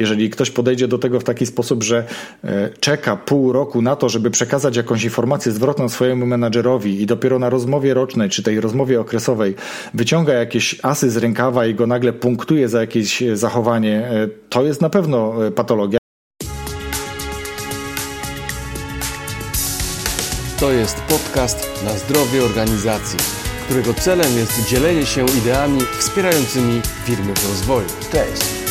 jeżeli ktoś podejdzie do tego w taki sposób, że e, czeka pół roku na to, żeby przekazać jakąś informację zwrotną swojemu menadżerowi i dopiero na rozmowie rocznej czy tej rozmowie okresowej wyciąga jakieś asy z rękawa i go nagle punktuje za jakieś zachowanie, e, to jest na pewno patologia. To jest podcast na zdrowie organizacji, którego celem jest dzielenie się ideami wspierającymi firmy w rozwoju. Cześć,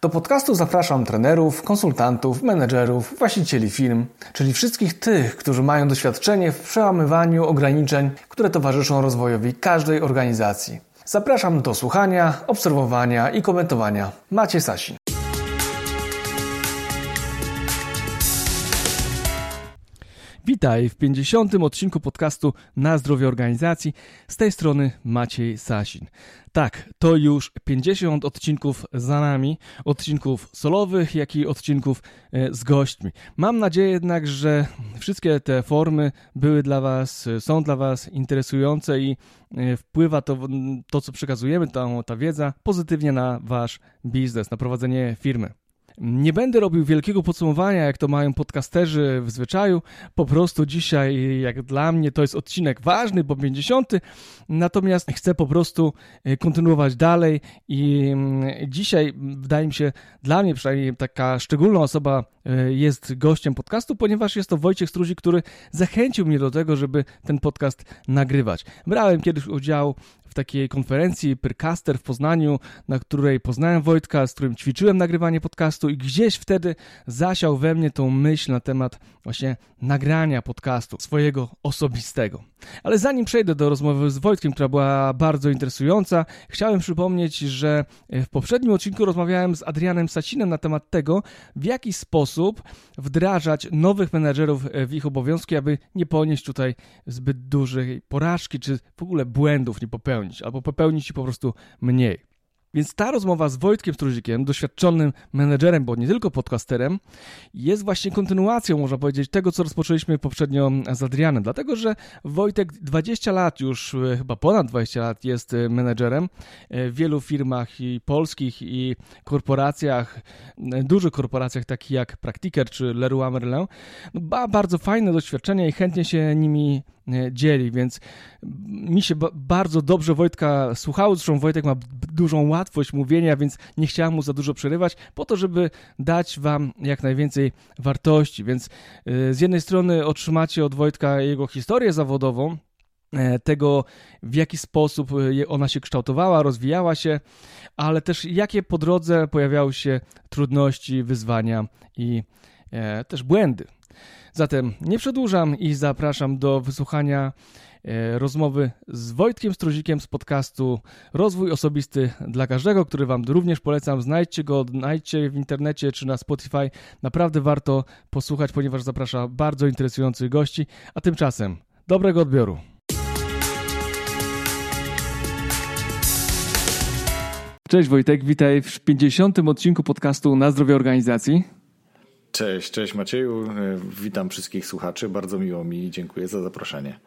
Do podcastu zapraszam trenerów, konsultantów, menedżerów, właścicieli firm, czyli wszystkich tych, którzy mają doświadczenie w przełamywaniu ograniczeń, które towarzyszą rozwojowi każdej organizacji. Zapraszam do słuchania, obserwowania i komentowania. Macie Sasin. Witaj w 50. odcinku podcastu Na zdrowie organizacji. Z tej strony Maciej Sasin. Tak, to już 50 odcinków za nami, odcinków solowych, jak i odcinków e, z gośćmi. Mam nadzieję jednak, że wszystkie te formy były dla Was, są dla Was interesujące i e, wpływa to, to co przekazujemy, ta, ta wiedza pozytywnie na Wasz biznes, na prowadzenie firmy. Nie będę robił wielkiego podsumowania, jak to mają podcasterzy w zwyczaju. Po prostu dzisiaj, jak dla mnie, to jest odcinek ważny, bo 50. Natomiast chcę po prostu e, kontynuować dalej i mm, dzisiaj, wydaje mi się, dla mnie przynajmniej taka szczególna osoba e, jest gościem podcastu, ponieważ jest to Wojciech Struzi, który zachęcił mnie do tego, żeby ten podcast nagrywać. Brałem kiedyś udział w takiej konferencji Pyrcaster w Poznaniu, na której poznałem Wojtka, z którym ćwiczyłem nagrywanie podcastu i gdzieś wtedy zasiał we mnie tą myśl na temat właśnie nagrania podcastu swojego osobistego. Ale zanim przejdę do rozmowy z Wojtkiem, która była bardzo interesująca, chciałem przypomnieć, że w poprzednim odcinku rozmawiałem z Adrianem Sacinem na temat tego, w jaki sposób wdrażać nowych menedżerów w ich obowiązki, aby nie ponieść tutaj zbyt dużej porażki, czy w ogóle błędów nie popełnić, albo popełnić ich po prostu mniej. Więc ta rozmowa z Wojtkiem Struzikiem, doświadczonym menedżerem, bo nie tylko podcasterem, jest właśnie kontynuacją, można powiedzieć, tego, co rozpoczęliśmy poprzednio z Adrianem. Dlatego, że Wojtek 20 lat już, e, chyba ponad 20 lat jest e, menedżerem e, w wielu firmach i polskich i korporacjach, dużych korporacjach takich jak Practiker czy Leroy Merlin. No, bardzo fajne doświadczenia i chętnie się nimi dzieli, więc mi się bardzo dobrze Wojtka słuchało, zresztą Wojtek ma dużą łatwość mówienia, więc nie chciałem mu za dużo przerywać, po to, żeby dać wam jak najwięcej wartości, więc y, z jednej strony otrzymacie od Wojtka jego historię zawodową, e, tego, w jaki sposób ona się kształtowała, rozwijała się, ale też jakie po drodze pojawiały się trudności, wyzwania i e, też błędy. Zatem nie przedłużam i zapraszam do wysłuchania e, rozmowy z Wojtkiem Struzikiem z podcastu Rozwój Osobisty dla Każdego, który Wam również polecam. Znajdźcie go, znajdźcie w internecie czy na Spotify. Naprawdę warto posłuchać, ponieważ zaprasza bardzo interesujących gości. A tymczasem dobrego odbioru. Cześć Wojtek, witaj w 50. odcinku podcastu Na Zdrowie Organizacji. Cześć, cześć Macieju. E, witam wszystkich słuchaczy. Bardzo miło mi i dziękuję za zaproszenie.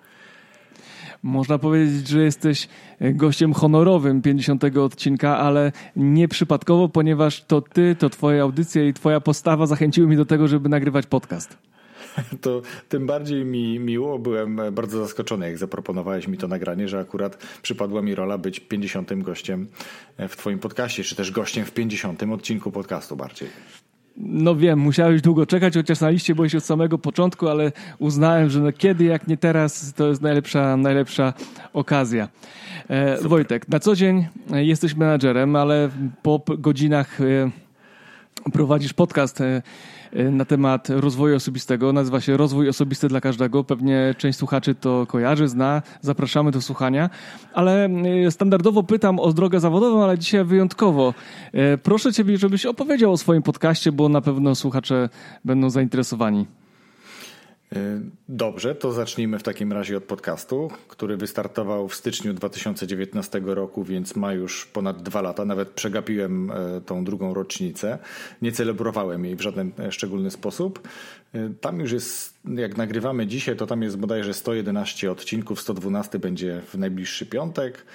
Można powiedzieć, że jesteś gościem honorowym 50 odcinka, ale nie przypadkowo, ponieważ to ty, to twoja audycja i twoja postawa zachęciły mnie do tego, żeby nagrywać podcast. To tym bardziej mi miło. Byłem bardzo zaskoczony, jak zaproponowałeś mi to nagranie, że akurat przypadła mi rola być 50 gościem w Twoim podcaście, czy też gościem w 50 odcinku podcastu bardziej. No wiem, musiałeś długo czekać, chociaż na liście byłeś od samego początku, ale uznałem, że no kiedy, jak nie teraz, to jest najlepsza, najlepsza okazja. E, Wojtek, na co dzień jesteś menadżerem, ale po godzinach e, prowadzisz podcast e, e, na temat rozwoju osobistego. Nazywa się Rozwój Osobisty dla Każdego. Pewnie część słuchaczy to kojarzy, zna. Zapraszamy do słuchania. Ale e, standardowo pytam o drogę zawodową, ale dzisiaj wyjątkowo. Proszę Ciebie, żebyś opowiedział o swoim podcaście, bo na pewno słuchacze będą zainteresowani. Dobrze, to zacznijmy w takim razie od podcastu, który wystartował w styczniu 2019 roku, więc ma już ponad dwa lata. Nawet przegapiłem e, tą drugą rocznicę. Nie celebrowałem jej w żaden e, szczególny sposób. E, tam już jest, jak nagrywamy dzisiaj, to tam jest bodajże 111 odcinków, 112 będzie w najbliższy piątek.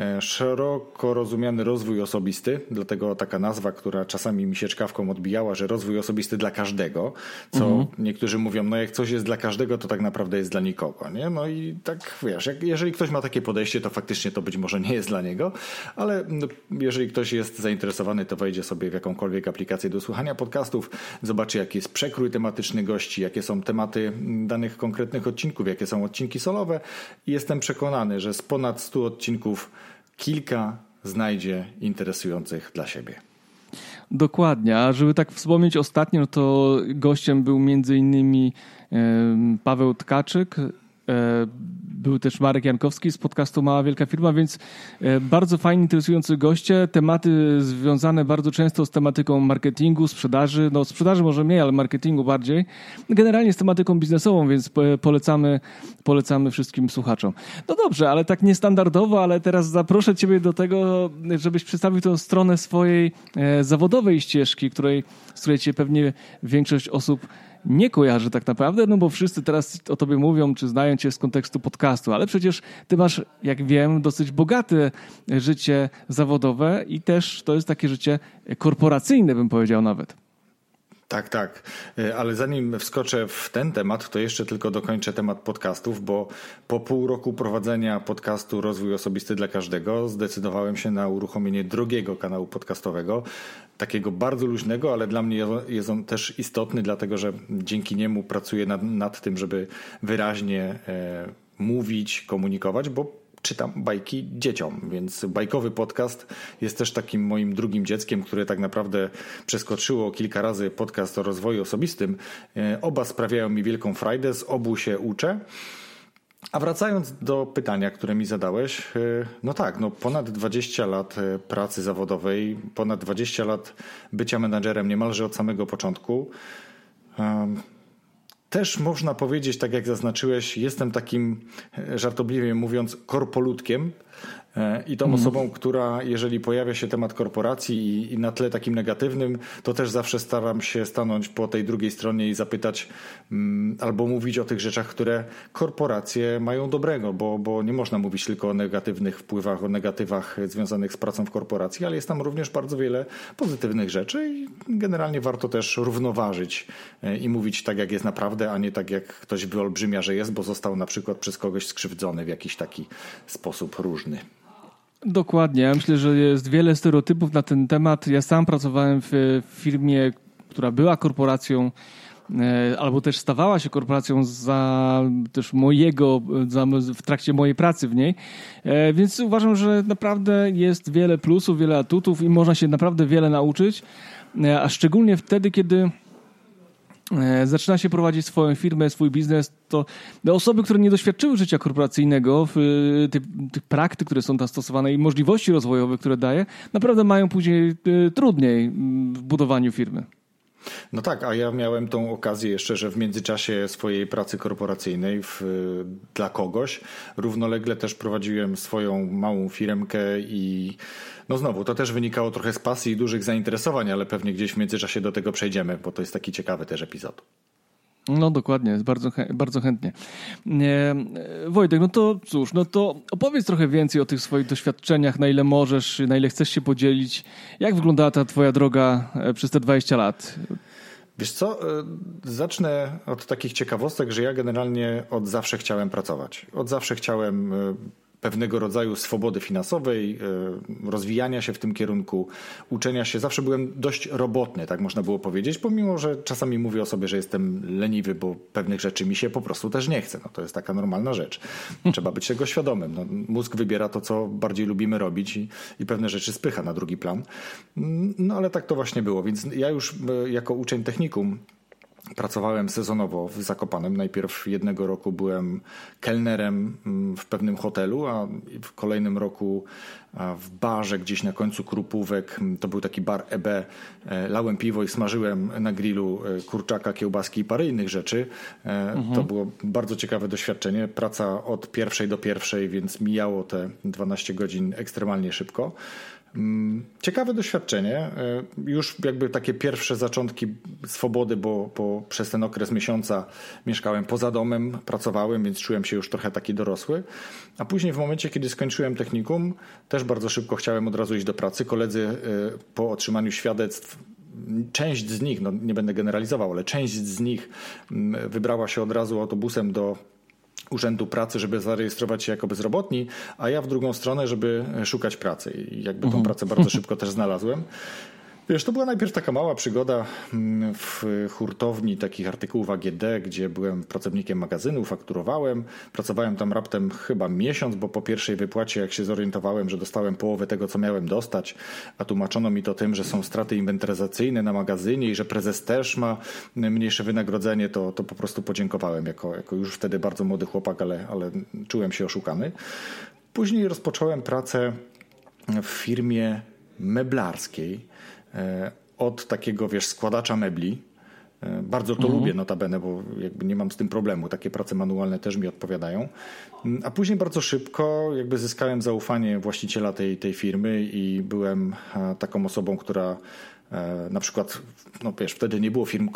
E, szeroko rozumiany rozwój osobisty, dlatego taka nazwa, która czasami mi się czkawką odbijała, że rozwój osobisty dla każdego, co mhm. niektórzy mówią, no jak coś jest dla każdego, to tak naprawdę jest dla nikogo, nie? No i tak wiesz, jak, jeżeli ktoś ma takie podejście, to faktycznie to być może nie jest dla niego, ale no, jeżeli ktoś jest zainteresowany, to wejdzie sobie w jakąkolwiek aplikację do słuchania podcastów, zobaczy jaki jest przekrój tematyczny gości, jakie są tematy danych konkretnych odcinków, jakie są odcinki solowe i jestem przekonany, że z ponad 100 odcinków kilka znajdzie interesujących dla siebie. Dokładnie, a żeby tak wspomnieć ostatnio, to gościem był między innymi Paweł Tkaczyk, e, był też Marek Jankowski z podcastu Mała Wielka Firma, więc e, bardzo fajni, interesujący goście. Tematy związane bardzo często z tematyką marketingu, sprzedaży. No sprzedaży może mniej, ale marketingu bardziej. Generalnie z tematyką biznesową, więc polecamy, polecamy wszystkim słuchaczom. No dobrze, ale tak niestandardowo, ale teraz zaproszę Ciebie do tego, żebyś przedstawił tę stronę swojej e, zawodowej ścieżki, której, z której Cię pewnie większość osób nie kojarzy tak naprawdę, no bo wszyscy teraz o tobie mówią, czy znają cię z kontekstu podcastu, ale przecież ty masz, jak wiem, dosyć bogate życie zawodowe i też to jest takie życie korporacyjne, bym powiedział nawet. Tak, tak. E, ale zanim wskoczę w ten temat, to jeszcze tylko dokończę temat podcastów, bo po pół roku prowadzenia podcastu Rozwój Osobisty dla Każdego zdecydowałem się na uruchomienie drugiego kanału podcastowego, takiego bardzo luźnego, ale dla mnie jest on też istotny, dlatego że dzięki niemu pracuję nad, nad tym, żeby wyraźnie e, mówić, komunikować, bo czytam bajki dzieciom, więc bajkowy podcast jest też takim moim drugim dzieckiem, które tak naprawdę przeskoczyło kilka razy podcast o rozwoju osobistym. E, oba sprawiają mi wielką frajdę, z obu się uczę. A wracając do pytania, które mi zadałeś, e, no tak, no ponad 20 lat e, pracy zawodowej, ponad 20 lat bycia menadżerem niemalże od samego początku. Też można powiedzieć, tak jak zaznaczyłeś, jestem takim, e, żartobliwie mówiąc, korpolutkiem, I tą mm. osobą, która jeżeli pojawia się temat korporacji i, i, na tle takim negatywnym, to też zawsze staram się stanąć po tej drugiej stronie i zapytać mm, albo mówić o tych rzeczach, które korporacje mają dobrego, bo, bo nie można mówić tylko o negatywnych wpływach, o negatywach związanych z pracą w korporacji, ale jest tam również bardzo wiele pozytywnych rzeczy i generalnie warto też równoważyć e, i mówić tak, jak jest naprawdę, a nie tak, jak ktoś wyolbrzymia, że jest, bo został na przykład przez kogoś skrzywdzony w jakiś taki sposób różny. Dokładnie. Ja myślę, że jest wiele stereotypów na ten temat. Ja sam pracowałem w firmie, która była korporacją e, albo też stawała się korporacją za też mojego, za, w trakcie mojej pracy w niej. E, więc uważam, że naprawdę jest wiele plusów, wiele atutów i można się naprawdę wiele nauczyć. E, a szczególnie wtedy, kiedy zaczyna się prowadzić swoją firmę, swój biznes, to osoby, które nie doświadczyły życia korporacyjnego, e, tych, praktyk, które są tam stosowane i możliwości rozwojowe, które daje, naprawdę mają później e, trudniej w budowaniu firmy. No tak, a ja miałem tą okazję jeszcze, że w międzyczasie swojej pracy korporacyjnej w, dla kogoś równolegle też prowadziłem swoją małą firmkę i no znowu, to też wynikało trochę z pasji i dużych zainteresowań, ale pewnie gdzieś w międzyczasie do tego przejdziemy, bo to jest taki ciekawy też epizod. No dokładnie, bardzo, bardzo chętnie. E, Wojtek, no to cóż, no to opowiedz trochę więcej o tych swoich doświadczeniach, na ile możesz, na ile chcesz się podzielić. Jak wyglądała ta twoja droga e, przez te 20 lat? Wiesz co, e, zacznę od takich ciekawostek, że ja generalnie od zawsze chciałem pracować. Od zawsze chciałem pewnego rodzaju swobody finansowej, e, rozwijania się w tym kierunku, uczenia się. Zawsze byłem dość robotny, tak można było powiedzieć, pomimo, że czasami mówię o sobie, że jestem leniwy, bo pewnych rzeczy mi się po prostu też nie chce. No, to jest taka normalna rzecz. Trzeba być tego świadomym. No, mózg wybiera to, co bardziej lubimy robić i, i pewne rzeczy spycha na drugi plan. No ale tak to właśnie było. Więc ja już e, jako uczeń technikum Pracowałem sezonowo w Zakopanem. Najpierw jednego roku byłem kelnerem mm, w pewnym hotelu, a w kolejnym roku w barze gdzieś na końcu Krupówek. Mm, to był taki bar EB. E, lałem piwo i smażyłem na grillu e, kurczaka, kiełbaski i parę innych rzeczy. E, mhm. To było bardzo ciekawe doświadczenie. Praca od pierwszej do pierwszej, więc mijało te 12 godzin ekstremalnie szybko. Mm, ciekawe doświadczenie. E, już jakby takie pierwsze zaczątki swobody, bo, bo przez ten okres miesiąca mieszkałem poza domem, pracowałem, więc czułem się już trochę taki dorosły. A później w momencie, kiedy skończyłem technikum, też bardzo szybko chciałem od razu iść do pracy. Koledzy e, po otrzymaniu świadectw część z nich, no nie będę generalizował, ale część z nich mm, wybrała się od razu autobusem do Urzędu Pracy, żeby zarejestrować się jako bezrobotni, a ja w drugą stronę, żeby szukać pracy. I jakby tą mhm. pracę bardzo szybko też znalazłem. Wiesz, to była najpierw taka mała przygoda mm, w hurtowni takich artykułów AGD, gdzie byłem pracownikiem magazynu, fakturowałem. Pracowałem tam raptem chyba miesiąc, bo po pierwszej wypłacie, jak się zorientowałem, że dostałem połowę tego, co miałem dostać, a tłumaczono mi to tym, że są straty inwentaryzacyjne na magazynie i że prezes też ma mniejsze wynagrodzenie, to, to po prostu podziękowałem jako, jako już wtedy bardzo młody chłopak, ale, ale czułem się oszukany. Później rozpocząłem pracę w firmie meblarskiej od takiego, wiesz, składacza mebli. E, bardzo to mhm. lubię notabene, bo jakby nie mam z tym problemu. Takie prace manualne też mi odpowiadają. Mm, a później bardzo szybko jakby zyskałem zaufanie właściciela tej, tej firmy i byłem e, taką osobą, która E, na przykład, no wiesz, wtedy nie było firm,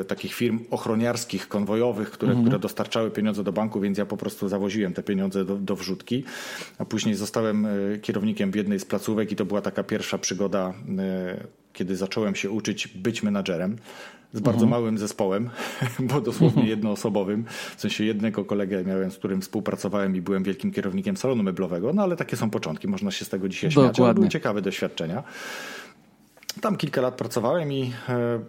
e, takich firm ochroniarskich, konwojowych, które, mhm. które dostarczały pieniądze do banku, więc ja po prostu zawoziłem te pieniądze do, do wrzutki. A później zostałem e, kierownikiem w jednej z placówek i to była taka pierwsza przygoda, kiedy zacząłem się uczyć być menadżerem z bardzo mhm. małym zespołem, bo dosłownie jednoosobowym. W sensie jednego kolegę miałem, z którym współpracowałem i byłem wielkim kierownikiem salonu meblowego, no ale takie są początki, można się z tego dzisiaj śmiać, ale były ciekawe doświadczenia. Tam kilka lat pracowałem i e,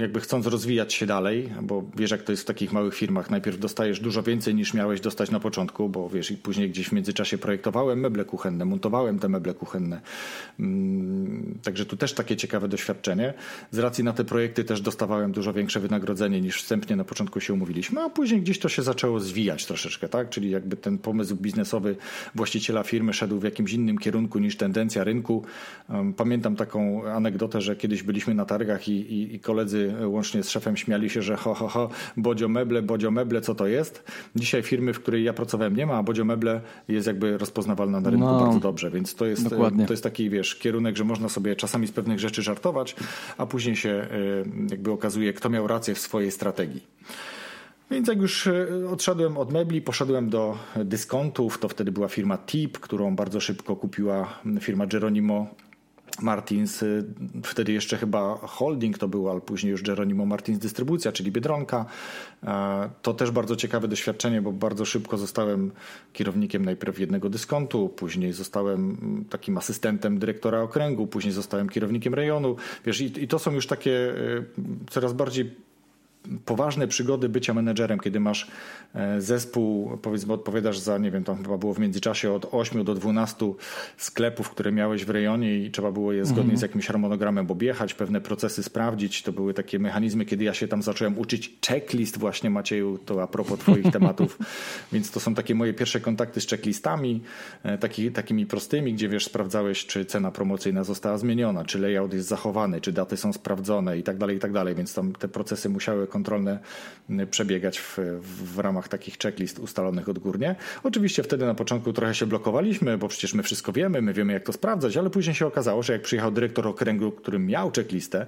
jakby chcąc rozwijać się dalej, bo wiesz jak to jest w takich małych firmach, najpierw dostajesz dużo więcej niż miałeś dostać na początku, bo wiesz i później gdzieś w międzyczasie projektowałem meble kuchenne, montowałem te meble kuchenne. Mm, także tu też takie ciekawe doświadczenie. Z racji na te projekty też dostawałem dużo większe wynagrodzenie niż wstępnie na początku się umówiliśmy, a później gdzieś to się zaczęło zwijać troszeczkę, tak? Czyli jakby ten pomysł biznesowy właściciela firmy szedł w jakimś innym kierunku niż tendencja rynku. Pamiętam taką anegdotę, że kiedyś byliśmy na targach i, i i, koledzy łącznie z szefem śmiali się, że ho, ho, ho, Bodzio Meble, Bodzio Meble, co to jest? Dzisiaj firmy, w której ja pracowałem nie ma, a Bodzio Meble jest jakby rozpoznawalna na rynku no, bardzo dobrze, więc to jest, to jest taki, wiesz, kierunek, że można sobie czasami z pewnych rzeczy żartować, a później się e, jakby okazuje, kto miał rację w swojej strategii. Więc jak już e, odszedłem od mebli, poszedłem do dyskontów, to wtedy była firma Tip, którą bardzo szybko kupiła firma Geronimo Martins, y, wtedy jeszcze chyba holding to był, ale później już Geronimo Martins Dystrybucja, czyli Biedronka. E, to też bardzo ciekawe doświadczenie, bo bardzo szybko zostałem kierownikiem najpierw jednego dyskontu, później zostałem mm, takim asystentem dyrektora okręgu, później zostałem kierownikiem rejonu. Wiesz, i, i to są już takie y, coraz bardziej poważne przygody bycia menedżerem, kiedy masz e, zespół, powiedzmy odpowiadasz za, nie wiem, tam chyba było w międzyczasie od 8 do 12 sklepów, które miałeś w rejonie i trzeba było je zgodnie mhm. z jakimś harmonogramem objechać, pewne procesy sprawdzić. To były takie mechanizmy, kiedy ja się tam zacząłem uczyć checklist właśnie Macieju, to a propos twoich tematów. Więc to są takie moje pierwsze kontakty z checklistami, e, taki, takimi prostymi, gdzie wiesz, sprawdzałeś, czy cena promocyjna została zmieniona, czy layout jest zachowany, czy daty są sprawdzone i tak dalej, i tak dalej. Więc tam te procesy musiały kontrolne przebiegać w, w ramach takich checklist ustalonych odgórnie. Oczywiście wtedy na początku trochę się blokowaliśmy, bo przecież my wszystko wiemy, my wiemy jak to sprawdzać, ale później się okazało, że jak przyjechał dyrektor okręgu, który miał checklistę,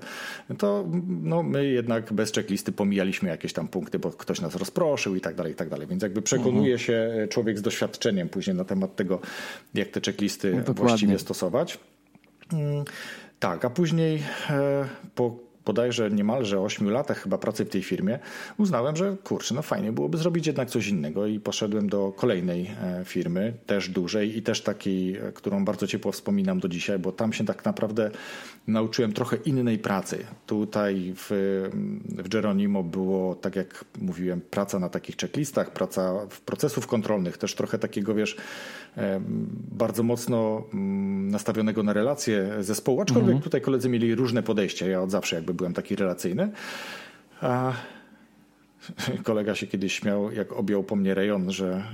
to no, my jednak bez checklisty pomijaliśmy jakieś tam punkty, bo ktoś nas rozproszył i tak dalej, i tak dalej. Więc jakby przekonuje mhm. się człowiek z doświadczeniem później na temat tego, jak te checklisty no, właściwie stosować. Mm, tak, a później e, po bodajże niemalże 8 latach chyba pracy w tej firmie, uznałem, że kurczę, no fajnie byłoby zrobić jednak coś innego i poszedłem do kolejnej e, firmy, też dużej i też takiej, e, którą bardzo ciepło wspominam do dzisiaj, bo tam się tak naprawdę nauczyłem trochę innej pracy. Tutaj w, w Geronimo było, tak jak mówiłem, praca na takich checklistach, praca w procesów kontrolnych, też trochę takiego, wiesz, bardzo mocno mm, nastawionego na relacje zespołu, aczkolwiek mhm. tutaj koledzy mieli różne podejścia. Ja od zawsze jakby byłem taki relacyjny. A kolega się kiedyś śmiał, jak objął po mnie rejon, że,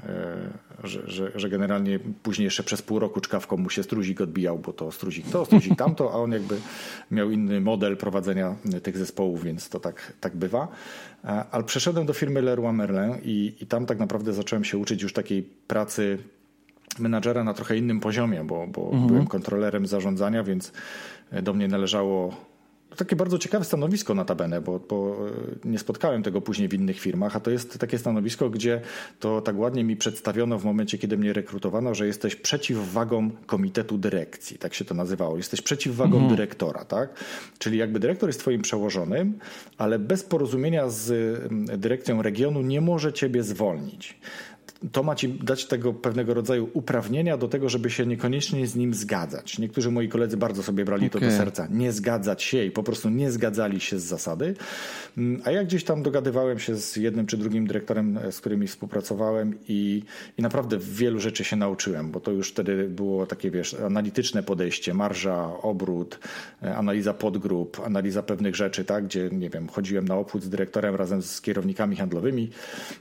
e, że, że, że, generalnie później jeszcze przez pół roku czkawką mu się struzik odbijał, bo to struzik to, struzik tamto, a on jakby miał inny model prowadzenia tych zespołów, więc to tak, tak bywa. Ale przeszedłem do firmy Leroy Merlin i, i tam tak naprawdę zacząłem się uczyć już takiej pracy menadżera na trochę innym poziomie, bo, bo mhm. byłem kontrolerem zarządzania, więc do mnie należało takie bardzo ciekawe stanowisko notabene, bo, bo e, nie spotkałem tego później w innych firmach, a to jest takie stanowisko, gdzie to tak ładnie mi przedstawiono w momencie, kiedy mnie rekrutowano, że jesteś przeciwwagą komitetu dyrekcji, tak się to nazywało. Jesteś przeciwwagą mhm. dyrektora, tak? Czyli jakby dyrektor jest twoim przełożonym, ale bez porozumienia z dyrekcją regionu nie może ciebie zwolnić to ma ci dać tego pewnego rodzaju uprawnienia do tego, żeby się niekoniecznie z nim zgadzać. Niektórzy moi koledzy bardzo sobie brali okay. to do serca. Nie zgadzać się i po prostu nie zgadzali się z zasady. Mm, a ja gdzieś tam dogadywałem się z jednym czy drugim dyrektorem, e, z którymi współpracowałem i, i naprawdę wielu rzeczy się nauczyłem, bo to już wtedy było takie, wiesz, analityczne podejście, marża, obrót, e, analiza podgrup, analiza pewnych rzeczy, tak, gdzie, nie wiem, chodziłem na obchód z dyrektorem razem z kierownikami handlowymi.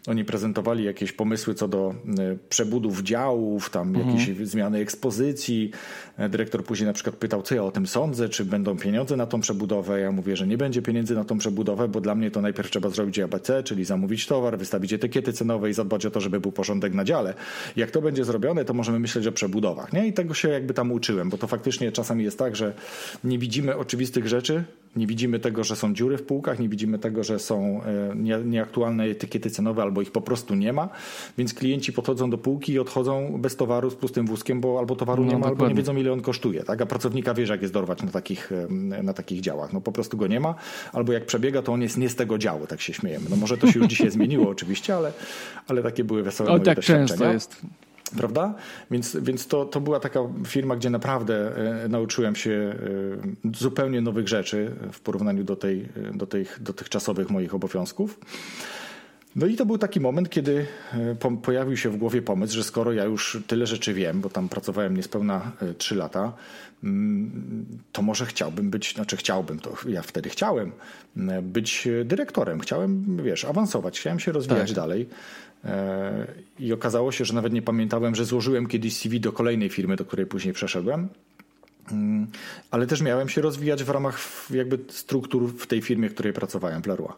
Oni prezentowali jakieś pomysły, co do y, przebudów działów, tam mhm. jakieś zmiany ekspozycji. E, dyrektor później na przykład pytał, co ja o tym sądzę, czy będą pieniądze na tą przebudowę. Ja mówię, że nie będzie pieniędzy na tą przebudowę, bo dla mnie to najpierw trzeba zrobić ABC, czyli zamówić towar, wystawić etykiety cenowe i zadbać o to, żeby był porządek na dziale. Jak to będzie zrobione, to możemy myśleć o przebudowach. Nie? I tego się jakby tam uczyłem, bo to faktycznie czasami jest tak, że nie widzimy oczywistych rzeczy, nie widzimy tego, że są dziury w półkach, nie widzimy tego, że są e, nieaktualne etykiety cenowe albo ich po prostu nie ma, więc klienci podchodzą do półki i odchodzą bez towaru z pustym wózkiem, bo albo towaru no, nie ma, dokładnie. albo nie wiedzą ile on kosztuje. Tak? A pracownika wie, jak jest dorwać na takich, na takich działach. No po prostu go nie ma, albo jak przebiega, to on jest nie z tego działu, tak się śmiejemy. No może to się już dzisiaj zmieniło oczywiście, ale, ale takie były wesołe o, tak doświadczenia. często jest. Prawda? Więc, więc to, to była taka firma, gdzie naprawdę e, nauczyłem się e, zupełnie nowych rzeczy w porównaniu do, tej, do tych dotychczasowych moich obowiązków. No i to był taki moment, kiedy e, pojawił się w głowie pomysł, że skoro ja już tyle rzeczy wiem, bo tam pracowałem niespełna 3 lata, mm, to może chciałbym być, znaczy chciałbym, to ja wtedy chciałem być dyrektorem, chciałem, wiesz, awansować, chciałem się rozwijać tak. dalej. E, I okazało się, że nawet nie pamiętałem, że złożyłem kiedyś CV do kolejnej firmy, do której później przeszedłem. Mm, ale też miałem się rozwijać w ramach jakby struktur w tej firmie, w której pracowałem, w Leroy.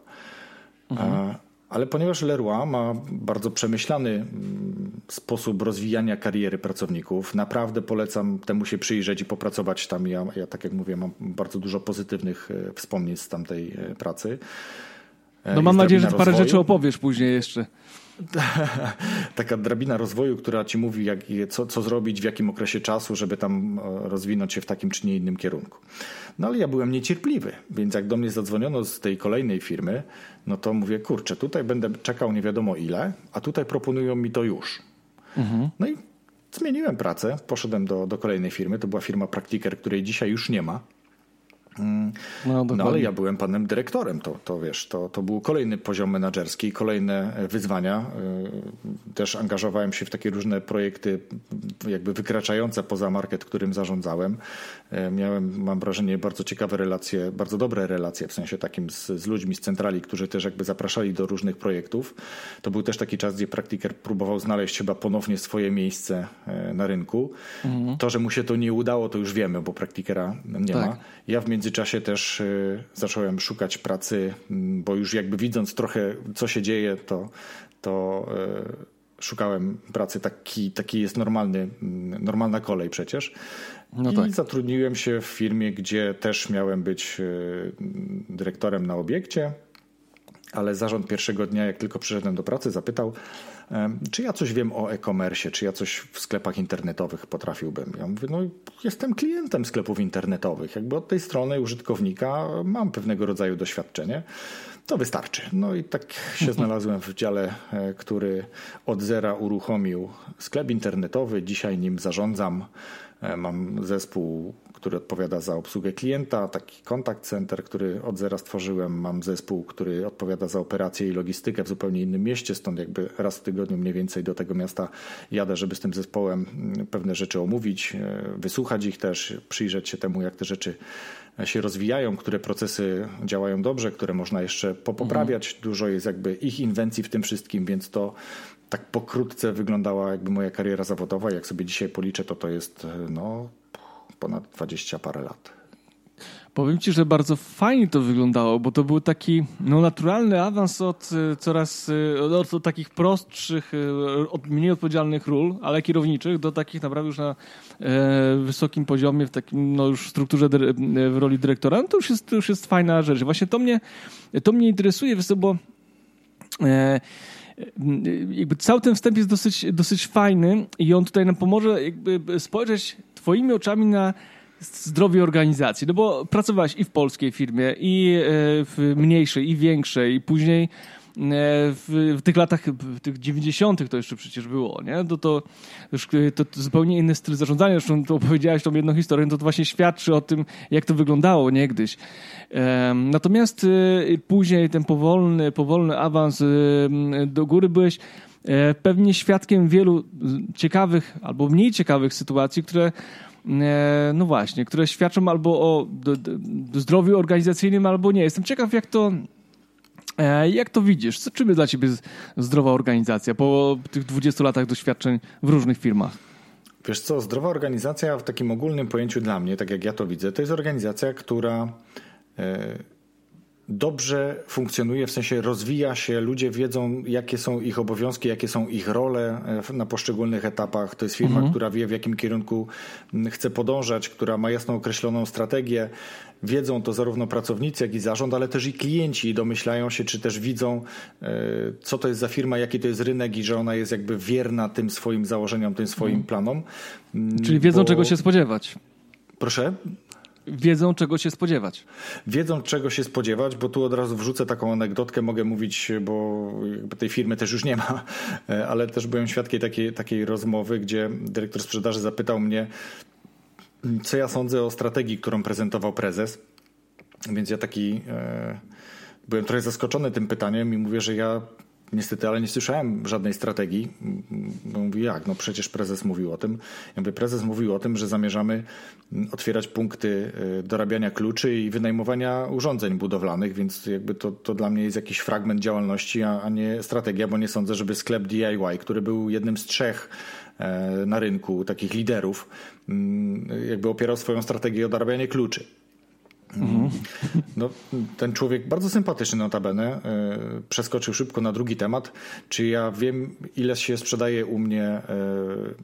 Mhm. Ale ponieważ Leroy ma bardzo przemyślany mm, sposób rozwijania kariery pracowników, naprawdę polecam temu się przyjrzeć i popracować tam. Ja, ja tak jak mówię, mam bardzo dużo pozytywnych e, wspomnień z tamtej e, pracy. No mam nadzieję, że parę rzeczy opowiesz później jeszcze. taka drabina rozwoju, która ci mówi, jak, co, co zrobić, w jakim okresie czasu, żeby tam e, rozwinąć się w takim czy nie innym kierunku. No ale ja byłem niecierpliwy, więc jak do mnie zadzwoniono z tej kolejnej firmy, no to mówię, kurczę, tutaj będę czekał nie wiadomo ile, a tutaj proponują mi to już. Mhm. No i zmieniłem pracę, poszedłem do, do kolejnej firmy, to była firma Praktiker, której dzisiaj już nie ma. No, no, ale ja byłem panem dyrektorem, to, to wiesz, to, to był kolejny poziom menedżerski, kolejne wyzwania. Y, też angażowałem się w takie różne projekty, jakby wykraczające poza market, którym zarządzałem. Y, miałem, mam wrażenie, bardzo ciekawe relacje, bardzo dobre relacje, w sensie takim z, z ludźmi z centrali, którzy też jakby zapraszali do różnych projektów. To był też taki czas, gdzie praktiker próbował znaleźć chyba ponownie swoje miejsce y, na rynku. Mhm. To, że mu się to nie udało, to już wiemy, bo praktikera nie tak. ma. Ja w międzyczasie też y, zacząłem szukać pracy, bo już jakby widząc trochę, co się dzieje, to, to szukałem pracy. Taki, taki jest normalny, normalna kolej przecież. No tak. I zatrudniłem się w firmie, gdzie też miałem być y, dyrektorem na obiekcie, ale zarząd pierwszego dnia, jak tylko przyszedłem do pracy, zapytał, czy ja coś wiem o e-commerce, czy ja coś w sklepach internetowych potrafiłbym? Ja mówię, no jestem klientem sklepów internetowych, jakby od tej strony użytkownika mam pewnego rodzaju doświadczenie. To wystarczy. No i tak się znalazłem w dziale, e, który od zera uruchomił sklep internetowy. Dzisiaj nim zarządzam. E, mam zespół który odpowiada za obsługę klienta, taki kontakt center, który od zera stworzyłem. Mam zespół, który odpowiada za operację i logistykę w zupełnie innym mieście, stąd jakby raz w tygodniu mniej więcej do tego miasta jadę, żeby z tym zespołem mm, pewne rzeczy omówić, e, wysłuchać ich też, przyjrzeć się temu, jak te rzeczy się rozwijają, które procesy działają dobrze, które można jeszcze popoprawiać. Mhm. Dużo jest jakby ich inwencji w tym wszystkim, więc to tak pokrótce wyglądała jakby moja kariera zawodowa. Jak sobie dzisiaj policzę, to to jest no, ponad 20 parę lat. Powiem ci, że bardzo fajnie to wyglądało, bo to był taki no, naturalny awans od e, coraz e, od, od takich prostszych, e, od mniej odpowiedzialnych ról, ale kierowniczych, do takich naprawdę już na e, wysokim poziomie, w takim no, już strukturze w roli dyrektora. No, to, już jest, to już jest fajna rzecz. Właśnie to mnie, to mnie interesuje, bo e, jakby cały ten wstęp jest dosyć, dosyć fajny i on tutaj nam pomoże jakby spojrzeć twoimi oczami na zdrowie organizacji. No bo pracowałeś i w polskiej firmie, i e, w mniejszej, i większej, i później w, w, tych latach, w tych 90. to jeszcze przecież było, nie? To, to już to, to zupełnie inny styl zarządzania. Zresztą to opowiedziałeś tą jedną historię, no to, to właśnie świadczy o tym, jak to wyglądało niegdyś. Natomiast e, później ten powolny, powolny awans do góry byłeś pewnie świadkiem wielu ciekawych albo mniej ciekawych sytuacji, które E, no właśnie, które świadczą albo o zdrowiu organizacyjnym, albo nie. Jestem ciekaw, jak to, e, jak to widzisz? Czym jest dla ciebie zdrowa organizacja po tych 20 latach doświadczeń w różnych firmach? Wiesz co, zdrowa organizacja w takim ogólnym pojęciu dla mnie, tak jak ja to widzę, to jest organizacja, która e, dobrze funkcjonuje, w sensie rozwija się, ludzie wiedzą, jakie są ich obowiązki, jakie są ich role e, na poszczególnych etapach. To jest firma, mhm. która wie, w jakim kierunku chce podążać, która ma jasno określoną strategię. Wiedzą to zarówno pracownicy, jak i zarząd, ale też i klienci domyślają się, czy też widzą, e, co to jest za firma, jaki to jest rynek i że ona jest jakby wierna tym swoim założeniom, tym swoim mhm. planom. Czyli wiedzą, Bo... czego się spodziewać. Proszę? Wiedzą, czego się spodziewać. Wiedzą, czego się spodziewać, bo tu od razu wrzucę taką anegdotkę, mogę mówić, bo tej firmy też już nie ma, ale też byłem świadkiem takiej, takiej rozmowy, gdzie dyrektor sprzedaży zapytał mnie, co ja sądzę o strategii, którą prezentował prezes. Więc ja taki e, byłem trochę zaskoczony tym pytaniem i mówię, że ja Niestety, ale nie słyszałem żadnej strategii. No, mówi, jak? No przecież prezes mówił o tym. Ja mówię, prezes mówił o tym, że zamierzamy otwierać punkty y, dorabiania kluczy i wynajmowania urządzeń budowlanych, więc jakby to, to dla mnie jest jakiś fragment działalności, a, a nie strategia, bo nie sądzę, żeby sklep DIY, który był jednym z trzech e, na rynku takich liderów, mm, jakby opierał swoją strategię o dorabianie kluczy. No, ten człowiek bardzo sympatyczny notabene e, przeskoczył szybko na drugi temat. Czy ja wiem, ile się sprzedaje u mnie e,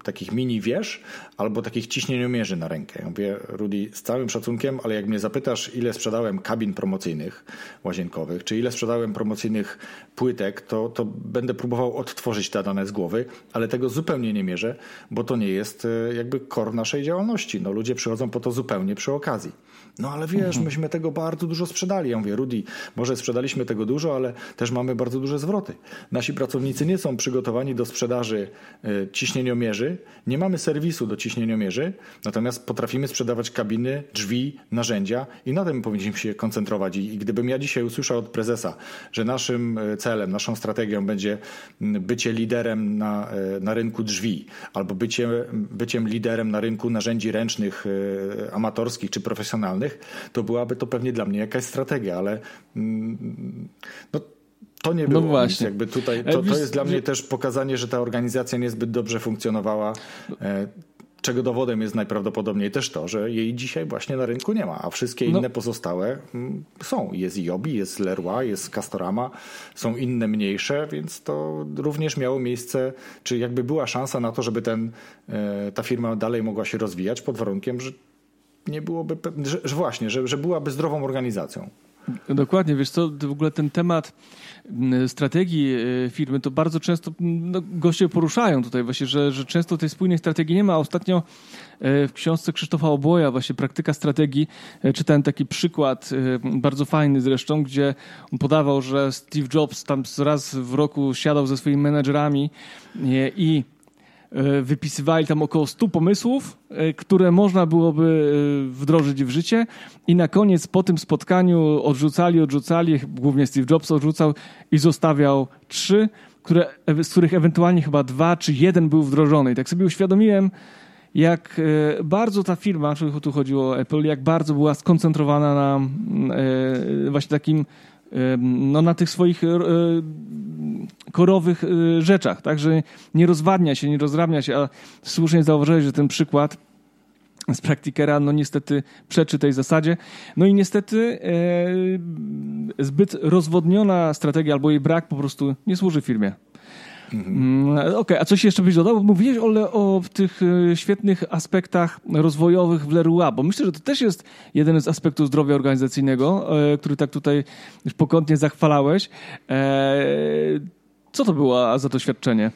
takich mini wież albo takich ciśnieniomierzy na rękę? Ja mówię, Rudy, z całym szacunkiem, ale jak mnie zapytasz, ile sprzedałem kabin promocyjnych łazienkowych, czy ile sprzedałem promocyjnych płytek, to, to będę próbował odtworzyć te dane z głowy, ale tego zupełnie nie mierzę, bo to nie jest e, jakby kor naszej działalności. No, ludzie przychodzą po to zupełnie przy okazji. No ale wiesz, mhm. myśmy tego bardzo dużo sprzedali. Ja mówię, Rudy, może sprzedaliśmy tego dużo, ale też mamy bardzo duże zwroty. Nasi pracownicy nie są przygotowani do sprzedaży e, ciśnieniomierzy, nie mamy serwisu do ciśnieniomierzy, natomiast potrafimy sprzedawać kabiny, drzwi, narzędzia i na tym powinniśmy się koncentrować. I, gdybym ja dzisiaj usłyszał od prezesa, że naszym e, celem, naszą strategią będzie bycie liderem na, e, na rynku drzwi albo bycie, byciem liderem na rynku narzędzi ręcznych, amatorskich czy profesjonalnych, to byłaby to pewnie dla mnie jakaś strategia, ale mm, no, to nie no było. No właśnie. Jakby tutaj, to, to jest dla mnie też pokazanie, że ta organizacja niezbyt dobrze funkcjonowała. E, czego dowodem jest najprawdopodobniej też to, że jej dzisiaj właśnie na rynku nie ma, a wszystkie no. inne no. pozostałe mm, są. Jest Jobi, jest Leroy, jest Castorama, są inne mniejsze, więc to również miało miejsce, czy jakby była szansa na to, żeby ten, e, ta firma dalej mogła się rozwijać pod warunkiem, że nie byłoby, że, że właśnie, że, że byłaby zdrową organizacją. Dokładnie, wiesz co, w ogóle ten temat strategii e, firmy to bardzo często no, goście poruszają tutaj właśnie, że, że często tej spójnej strategii nie ma. Ostatnio e, w książce Krzysztofa Obłoja właśnie Praktyka Strategii e, czytałem taki przykład, bardzo fajny zresztą, gdzie podawał, że Steve Jobs tam raz w roku siadał ze swoimi menedżerami i wypisywali tam około 100 pomysłów, e, które można byłoby wdrożyć w życie i na koniec po tym spotkaniu odrzucali, odrzucali, głównie Steve Jobs odrzucał i zostawiał trzy, które, z których ewentualnie chyba dwa czy jeden był wdrożony. I tak sobie uświadomiłem, jak bardzo ta firma, czy tu chodziło o Apple, jak bardzo była skoncentrowana na właśnie takim no, na tych swoich e, korowych e, rzeczach, tak, że nie rozwadnia się, nie rozrabnia się, a słusznie zauważyłeś, że ten przykład z praktikera, no niestety przeczy tej zasadzie. No i niestety e, zbyt rozwodniona strategia albo jej brak po prostu nie służy firmie. Mhm. Okej, okay, a coś jeszcze byś dodał? Mówiłeś o tych e, świetnych aspektach rozwojowych w Leroy, bo myślę, że to też jest jeden z aspektów zdrowia organizacyjnego, e, który tak tutaj już pokątnie zachwalałeś. E, co to było za doświadczenie?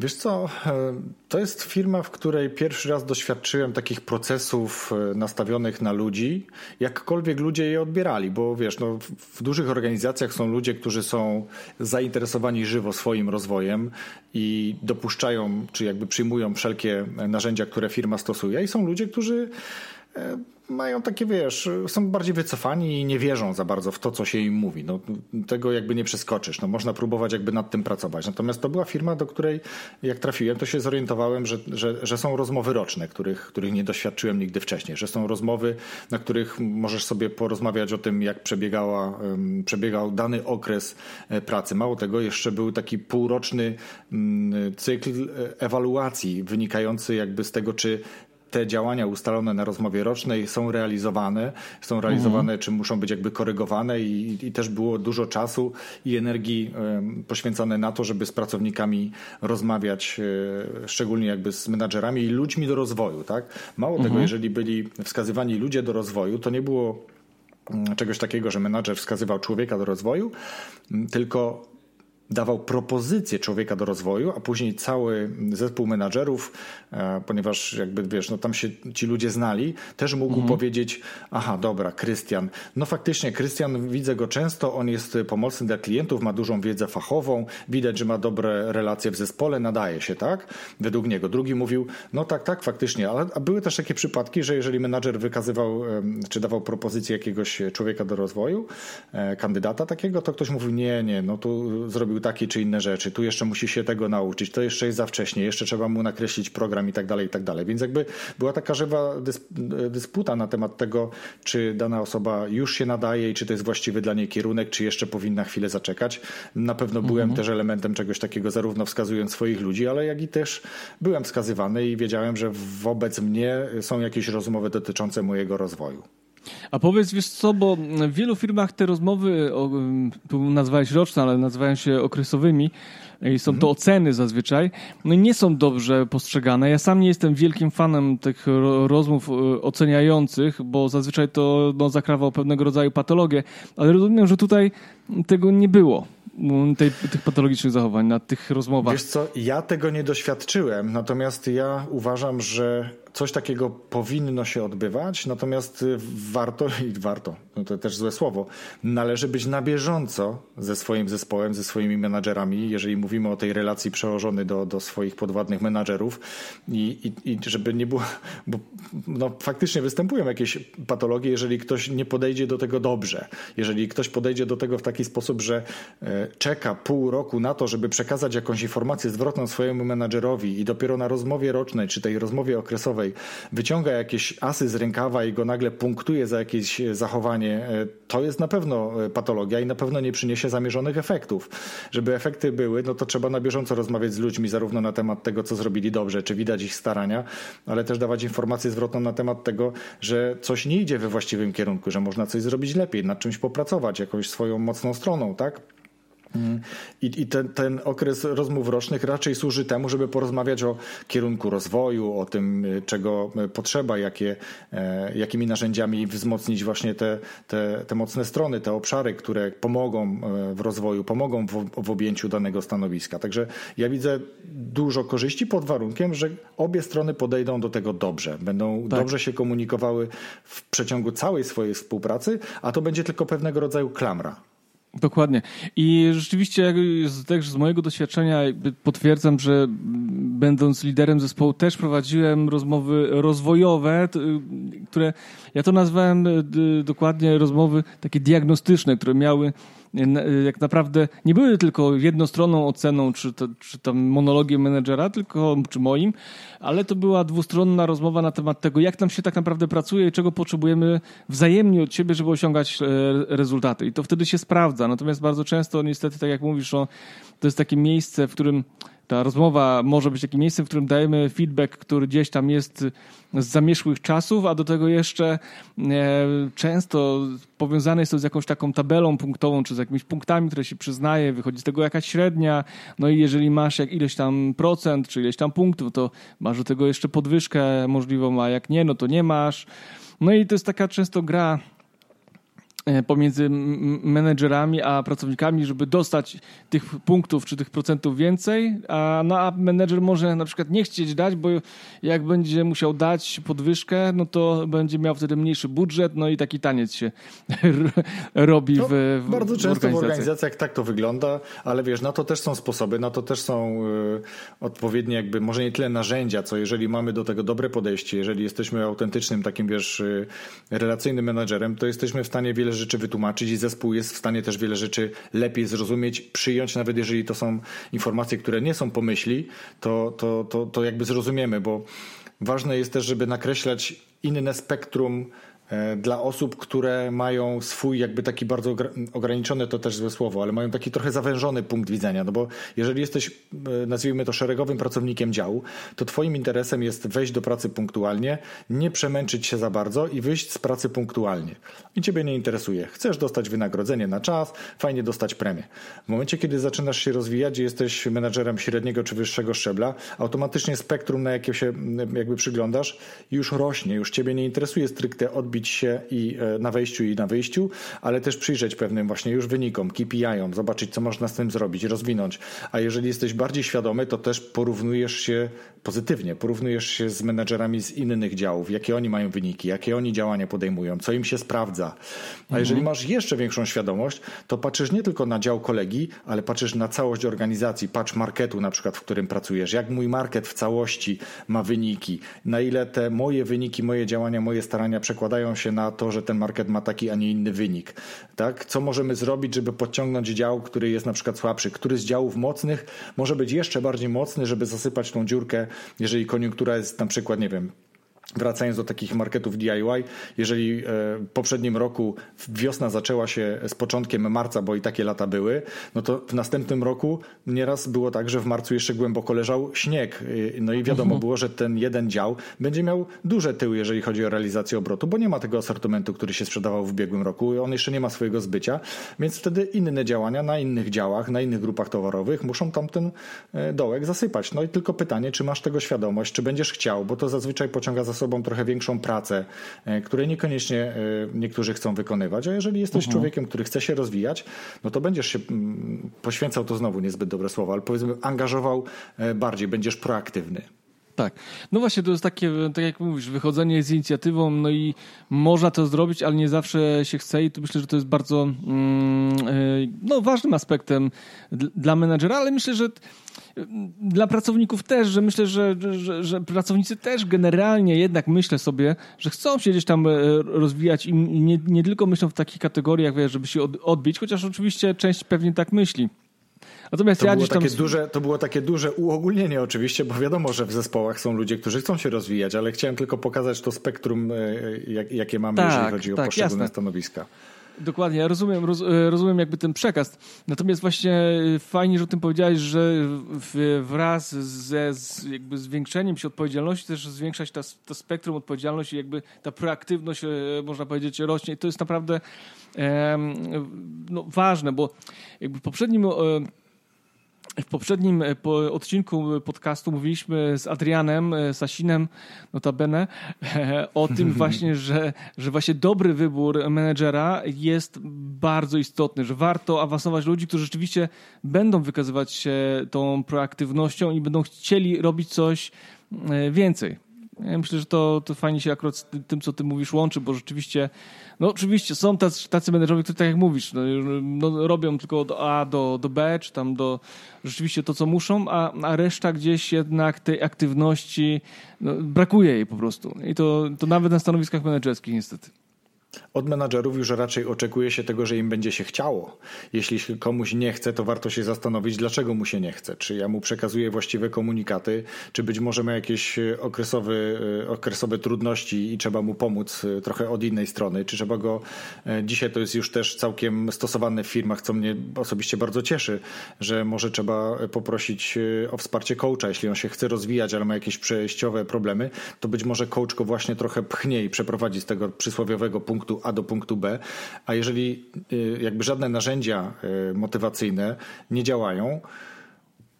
Wiesz co, e, to jest firma, w której pierwszy raz doświadczyłem takich procesów e, nastawionych na ludzi, jakkolwiek ludzie je odbierali, bo wiesz, no, w dużych organizacjach są ludzie, którzy są zainteresowani żywo swoim rozwojem i dopuszczają, czy jakby przyjmują wszelkie narzędzia, które firma stosuje i są ludzie, którzy e, mają takie, wiesz, są bardziej wycofani i nie wierzą za bardzo w to, co się im mówi. No, tego jakby nie przeskoczysz. No, można próbować jakby nad tym pracować. Natomiast to była firma, do której jak trafiłem, to się zorientowałem, że, że, że są rozmowy roczne, których, których nie doświadczyłem nigdy wcześniej. Że są rozmowy, na których możesz sobie porozmawiać o tym, jak przebiegała, przebiegał dany okres e, pracy. Mało tego, jeszcze był taki półroczny mm, cykl e, ewaluacji wynikający jakby z tego, czy te działania ustalone na rozmowie rocznej są realizowane, są realizowane, mhm. czy muszą być jakby korygowane i, i, też było dużo czasu i energii poświęcone na to, żeby z pracownikami rozmawiać, e, szczególnie jakby z menadżerami i ludźmi do rozwoju, tak? Mało mhm. tego, jeżeli byli wskazywani ludzie do rozwoju, to nie było mm, czegoś takiego, że menadżer wskazywał człowieka do rozwoju, tylko dawał propozycję człowieka do rozwoju, a później cały zespół menadżerów, e, ponieważ jakby wiesz, no tam się ci ludzie znali, też mógł mhm. powiedzieć, aha, dobra, Krystian. No faktycznie, Krystian, widzę go często, on jest pomocny dla klientów, ma dużą wiedzę fachową, widać, że ma dobre relacje w zespole, nadaje się, tak? Według niego. Drugi mówił, no tak, tak, faktycznie, ale a były też takie przypadki, że jeżeli menadżer wykazywał, czy dawał propozycję jakiegoś człowieka do rozwoju, e, kandydata takiego, to ktoś mówił, nie, nie, no tu zrobił zrobił takie czy inne rzeczy, tu jeszcze musi się tego nauczyć, to jeszcze jest za wcześnie, jeszcze trzeba mu nakreślić program i tak dalej, i tak dalej. Więc jakby była taka żywa dysputa na temat tego, czy dana osoba już się nadaje i czy to jest właściwy dla niej kierunek, czy jeszcze powinna chwilę zaczekać. Na pewno byłem mhm. też elementem czegoś takiego, zarówno wskazując swoich ludzi, ale jak i też byłem wskazywany i wiedziałem, że wobec mnie są jakieś rozmowy dotyczące mojego rozwoju. A powiedz, wiesz co, bo w wielu firmach te rozmowy, tu nazwałeś roczne, ale nazywają się okresowymi i są to mhm. oceny zazwyczaj, no nie są dobrze postrzegane. Ja sam nie jestem wielkim fanem tych rozmów e, oceniających, bo zazwyczaj to no, zakrawał pewnego rodzaju patologię, ale rozumiem, że tutaj tego nie było tej, tych patologicznych zachowań, na tych rozmowach. Wiesz co, ja tego nie doświadczyłem, natomiast ja uważam, że coś takiego powinno się odbywać, natomiast warto, i warto, no to też złe słowo, należy być na bieżąco ze swoim zespołem, ze swoimi menadżerami, jeżeli mówimy o tej relacji przełożony do, do swoich podwładnych menadżerów i, i, i żeby nie było, bo no, faktycznie występują jakieś patologie, jeżeli ktoś nie podejdzie do tego dobrze, jeżeli ktoś podejdzie do tego w taki sposób, że e, czeka pół roku na to, żeby przekazać jakąś informację zwrotną swojemu menadżerowi i dopiero na rozmowie rocznej czy tej rozmowie okresowej wyciąga jakieś asy z rękawa i go nagle punktuje za jakieś zachowanie, e, to jest na pewno e, patologia i na pewno nie przyniesie zamierzonych efektów. Żeby efekty były, no to trzeba na bieżąco rozmawiać z ludźmi, zarówno na temat tego, co zrobili dobrze, czy widać ich starania, ale też dawać informację zwrotną na temat tego, że coś nie idzie we właściwym kierunku, że można coś zrobić lepiej, nad czymś popracować, jakąś swoją mocną stroną, tak? I, i ten, ten, okres rozmów rocznych raczej służy temu, żeby porozmawiać o kierunku rozwoju, o tym, y, czego y, potrzeba, jakie, e, jakimi narzędziami wzmocnić właśnie te, te, te mocne strony, te obszary, które pomogą e, w rozwoju, pomogą w, w objęciu danego stanowiska. Także ja widzę dużo korzyści pod warunkiem, że obie strony podejdą do tego dobrze, będą tak. dobrze się komunikowały w przeciągu całej swojej współpracy, a to będzie tylko pewnego rodzaju klamra. Dokładnie. I rzeczywiście też z mojego doświadczenia potwierdzam, że będąc liderem zespołu też prowadziłem rozmowy rozwojowe, które ja to nazwałem dokładnie rozmowy takie diagnostyczne, które miały jak naprawdę nie były tylko jednostronną oceną, czy, to, czy tam monologiem menedżera, tylko, czy moim, ale to była dwustronna rozmowa na temat tego, jak nam się tak naprawdę pracuje i czego potrzebujemy wzajemnie od siebie, żeby osiągać e, rezultaty. I to wtedy się sprawdza. Natomiast bardzo często, niestety, tak jak mówisz, to jest takie miejsce, w którym ta rozmowa może być takim miejscem, w którym dajemy feedback, który gdzieś tam jest z zamieszłych czasów, a do tego jeszcze e, często powiązane jest to z jakąś taką tabelą punktową, czy z jakimiś punktami, które się przyznaje, wychodzi z tego jakaś średnia, no i jeżeli masz jak ileś tam procent, czy ileś tam punktów, to masz do tego jeszcze podwyżkę możliwą, a jak nie, no to nie masz. No i to jest taka często gra pomiędzy menedżerami a pracownikami, żeby dostać tych punktów czy tych procentów więcej, a, no, a menedżer może na przykład nie chcieć dać, bo jak będzie musiał dać podwyżkę, no to będzie miał wtedy mniejszy budżet, no i taki taniec się robi no, w, w Bardzo często w organizacjach. tak to wygląda, ale wiesz, na to też są sposoby, na to też są y, odpowiednie jakby, może nie tyle narzędzia, co jeżeli mamy do tego dobre podejście, jeżeli jesteśmy autentycznym takim, wiesz, y, relacyjnym menedżerem, to jesteśmy w stanie wiele rzeczy wytłumaczyć i zespół jest w stanie też wiele rzeczy lepiej zrozumieć, przyjąć, nawet jeżeli to są informacje, które nie są pomyśli, to, to, to, to jakby zrozumiemy, bo ważne jest też, żeby nakreślać inne spektrum dla osób, które mają swój jakby taki bardzo ograniczony, to też złe słowo, ale mają taki trochę zawężony punkt widzenia, no bo jeżeli jesteś, e, nazwijmy to szeregowym pracownikiem działu, to twoim interesem jest wejść do pracy punktualnie, nie przemęczyć się za bardzo i wyjść z pracy punktualnie. I ciebie nie interesuje. Chcesz dostać wynagrodzenie na czas, fajnie dostać premię. W momencie, kiedy zaczynasz się rozwijać i jesteś menadżerem średniego czy wyższego szczebla, automatycznie spektrum, na jakie się jakby przyglądasz, już rośnie, już ciebie nie interesuje stricte odbić się i e, na wejściu i na wyjściu, ale też przyjrzeć pewnym właśnie już wynikom, KPI-om, zobaczyć, co można z tym zrobić, rozwinąć. A jeżeli jesteś bardziej świadomy, to też porównujesz się pozytywnie, porównujesz się z menedżerami z innych działów, jakie oni mają wyniki, jakie oni działania podejmują, co im się sprawdza. A mhm. jeżeli masz jeszcze większą świadomość, to patrzysz nie tylko na dział kolegi, ale patrzysz na całość organizacji, patrz marketu na przykład, w którym pracujesz, jak mój market w całości ma wyniki, na ile te moje wyniki, moje działania, moje starania przekładają się na to, że ten market ma taki, a nie inny wynik. Tak? Co możemy zrobić, żeby podciągnąć dział, który jest na przykład słabszy? Który z działów mocnych może być jeszcze bardziej mocny, żeby zasypać tą dziurkę, jeżeli koniunktura jest na przykład, nie wiem, Wracając do takich marketów DIY, jeżeli w e, poprzednim roku wiosna zaczęła się z początkiem marca, bo i takie lata były, no to w następnym roku nieraz było tak, że w marcu jeszcze głęboko leżał śnieg. E, no i wiadomo było, że ten jeden dział będzie miał duże tyły, jeżeli chodzi o realizację obrotu, bo nie ma tego asortymentu, który się sprzedawał w ubiegłym roku. On jeszcze nie ma swojego zbycia, więc wtedy inne działania na innych działach, na innych grupach towarowych muszą tamten e, dołek zasypać. No i tylko pytanie, czy masz tego świadomość, czy będziesz chciał, bo to zazwyczaj pociąga za sobą trochę większą pracę, e, której niekoniecznie e, niektórzy chcą wykonywać. A jeżeli jesteś mhm. człowiekiem, który chce się rozwijać, no to będziesz się mm, poświęcał, to znowu niezbyt dobre słowo, ale powiedzmy angażował e, bardziej, będziesz proaktywny. Tak. No właśnie, to jest takie, tak jak mówisz, wychodzenie z inicjatywą, no i można to zrobić, ale nie zawsze się chce i to myślę, że to jest bardzo mm, no, ważnym aspektem dla menedżera, ale myślę, że dla pracowników też, że myślę, że, że, że, pracownicy też generalnie jednak myślę sobie, że chcą się gdzieś tam e, rozwijać i nie, nie tylko myślą w takich kategoriach, żeby się odbić, chociaż oczywiście część pewnie tak myśli. Natomiast to, ja było takie duże, to było takie duże uogólnienie oczywiście, bo wiadomo, że w zespołach są ludzie, którzy chcą się rozwijać, ale chciałem tylko pokazać to spektrum, e, jak, jakie mamy, tak, jeżeli chodzi o tak, poszczególne jasne. stanowiska. Dokładnie, ja rozumiem, roz, e, rozumiem jakby ten przekaz. Natomiast właśnie e, fajnie, że o tym powiedziałeś, że wraz ze z jakby zwiększeniem się odpowiedzialności też zwiększać ta, to spektrum odpowiedzialności, jakby ta proaktywność, można powiedzieć, rośnie. to jest naprawdę no, ważne, bo jakby w poprzednim w poprzednim e, odcinku podcastu mówiliśmy z Adrianem e, Sasinem, notabene, o tym właśnie, że, że właśnie dobry wybór menedżera jest bardzo istotny, że warto awansować ludzi, którzy rzeczywiście będą wykazywać się tą proaktywnością i będą chcieli robić coś e, więcej. Ja myślę, że to, to fajnie się akurat z tym, co ty mówisz, łączy, bo rzeczywiście, no oczywiście są tacy, tacy menedżerowie, którzy tak jak mówisz, no, no, robią tylko od A do, do B, czy tam do rzeczywiście to, co muszą, a, a reszta gdzieś jednak tej aktywności, no, brakuje jej po prostu. I to, to nawet na stanowiskach menedżerskich niestety. Od menadżerów już raczej oczekuje się tego, że im będzie się chciało. Jeśli komuś nie chce, to warto się zastanowić, dlaczego mu się nie chce. Czy ja mu przekazuję właściwe komunikaty, czy być może ma jakieś e, okresowe, e, okresowe trudności i trzeba mu pomóc e, trochę od innej strony, czy trzeba go. Dzisiaj to jest już też całkiem stosowane w firmach, co mnie osobiście bardzo cieszy, że może trzeba poprosić o wsparcie coacha, jeśli on się chce rozwijać, ale ma jakieś przejściowe problemy, to być może coach go właśnie trochę pchnie i przeprowadzi z tego przysłowiowego punktu punktu A do punktu B, a jeżeli y, jakby żadne narzędzia y, motywacyjne nie działają,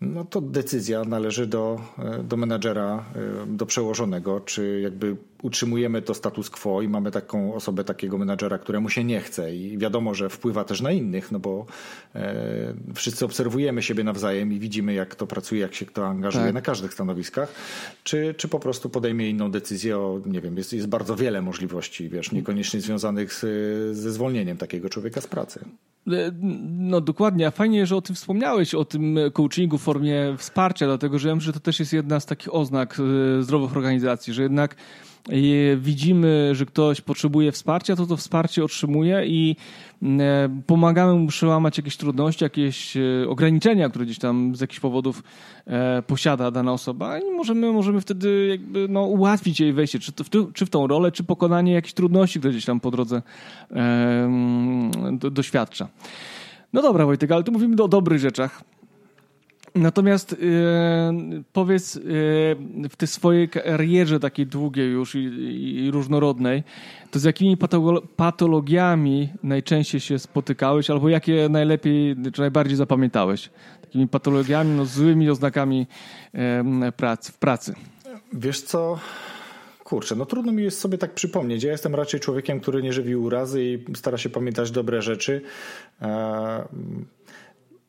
no to decyzja należy do, y, do menadżera, do przełożonego, czy jakby utrzymujemy to status quo i mamy taką osobę, takiego menadżera, któremu się nie chce i wiadomo, że wpływa też na innych, no bo e, wszyscy obserwujemy siebie nawzajem i widzimy, jak to pracuje, jak się kto angażuje tak. na każdych stanowiskach, czy, czy po prostu podejmie inną decyzję o, nie wiem, jest, jest bardzo wiele możliwości, wiesz, niekoniecznie związanych z, ze zwolnieniem takiego człowieka z pracy. E, no dokładnie, a fajnie, że o tym wspomniałeś, o tym coachingu w formie wsparcia, dlatego że ja myślę, że to też jest jedna z takich oznak e, zdrowych organizacji, że jednak widzimy, że ktoś potrzebuje wsparcia, to to wsparcie otrzymuje i e, pomagamy mu przełamać jakieś trudności, jakieś e, ograniczenia, które gdzieś tam z jakichś powodów e, posiada dana osoba i możemy, możemy wtedy jakby no, ułatwić jej wejście, czy, w, czy w tą rolę, czy pokonanie jakichś trudności, które gdzieś tam po drodze do, doświadcza. No dobra Wojtek, ale tu mówimy o dobrych rzeczach. Natomiast e, powiedz e, w tej swojej karierze takiej długiej już i, i różnorodnej, to z jakimi patologiami najczęściej się spotykałeś albo jakie najlepiej czy najbardziej zapamiętałeś? Takimi patologiami, no, złymi oznakami e, pracy, w pracy. Wiesz co... Kurczę, no trudno mi jest sobie tak przypomnieć. Ja jestem raczej człowiekiem, który nie żywi urazy i stara się pamiętać dobre rzeczy.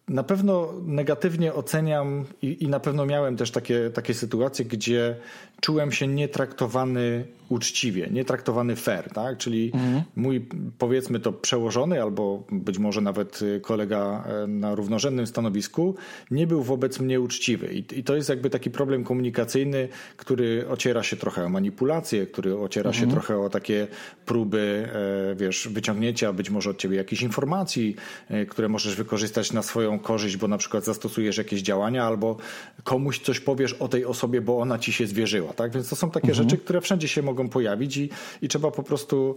Na pewno negatywnie oceniam i, i, na pewno miałem też takie, takie sytuacje, gdzie czułem się nietraktowany uczciwie, nietraktowany fair, tak? Czyli mhm. mój, powiedzmy to, przełożony albo być może nawet kolega e, na równorzędnym stanowisku nie był wobec mnie uczciwy. I, i to jest jakby taki problem komunikacyjny, który ociera się trochę o manipulację, który ociera mhm. się trochę o takie próby, e, wiesz, wyciągnięcia być może od ciebie jakichś informacji, e, które możesz wykorzystać na swoją korzyść, bo na przykład zastosujesz jakieś działania albo komuś coś powiesz o tej osobie, bo ona ci się zwierzyła, tak? Więc to są takie mhm. rzeczy, które wszędzie się mogą pojawić i, i trzeba po prostu.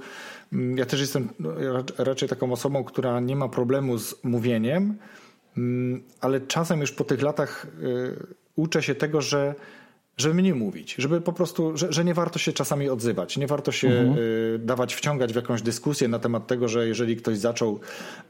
Mm, ja też jestem no, raczej taką osobą, która nie ma problemu z mówieniem, mm, ale czasem już po tych latach y, uczę się tego, że żeby mniej mówić, żeby po prostu, że, że, nie warto się czasami odzywać, nie warto się mhm. y, dawać wciągać w jakąś dyskusję na temat tego, że jeżeli ktoś zaczął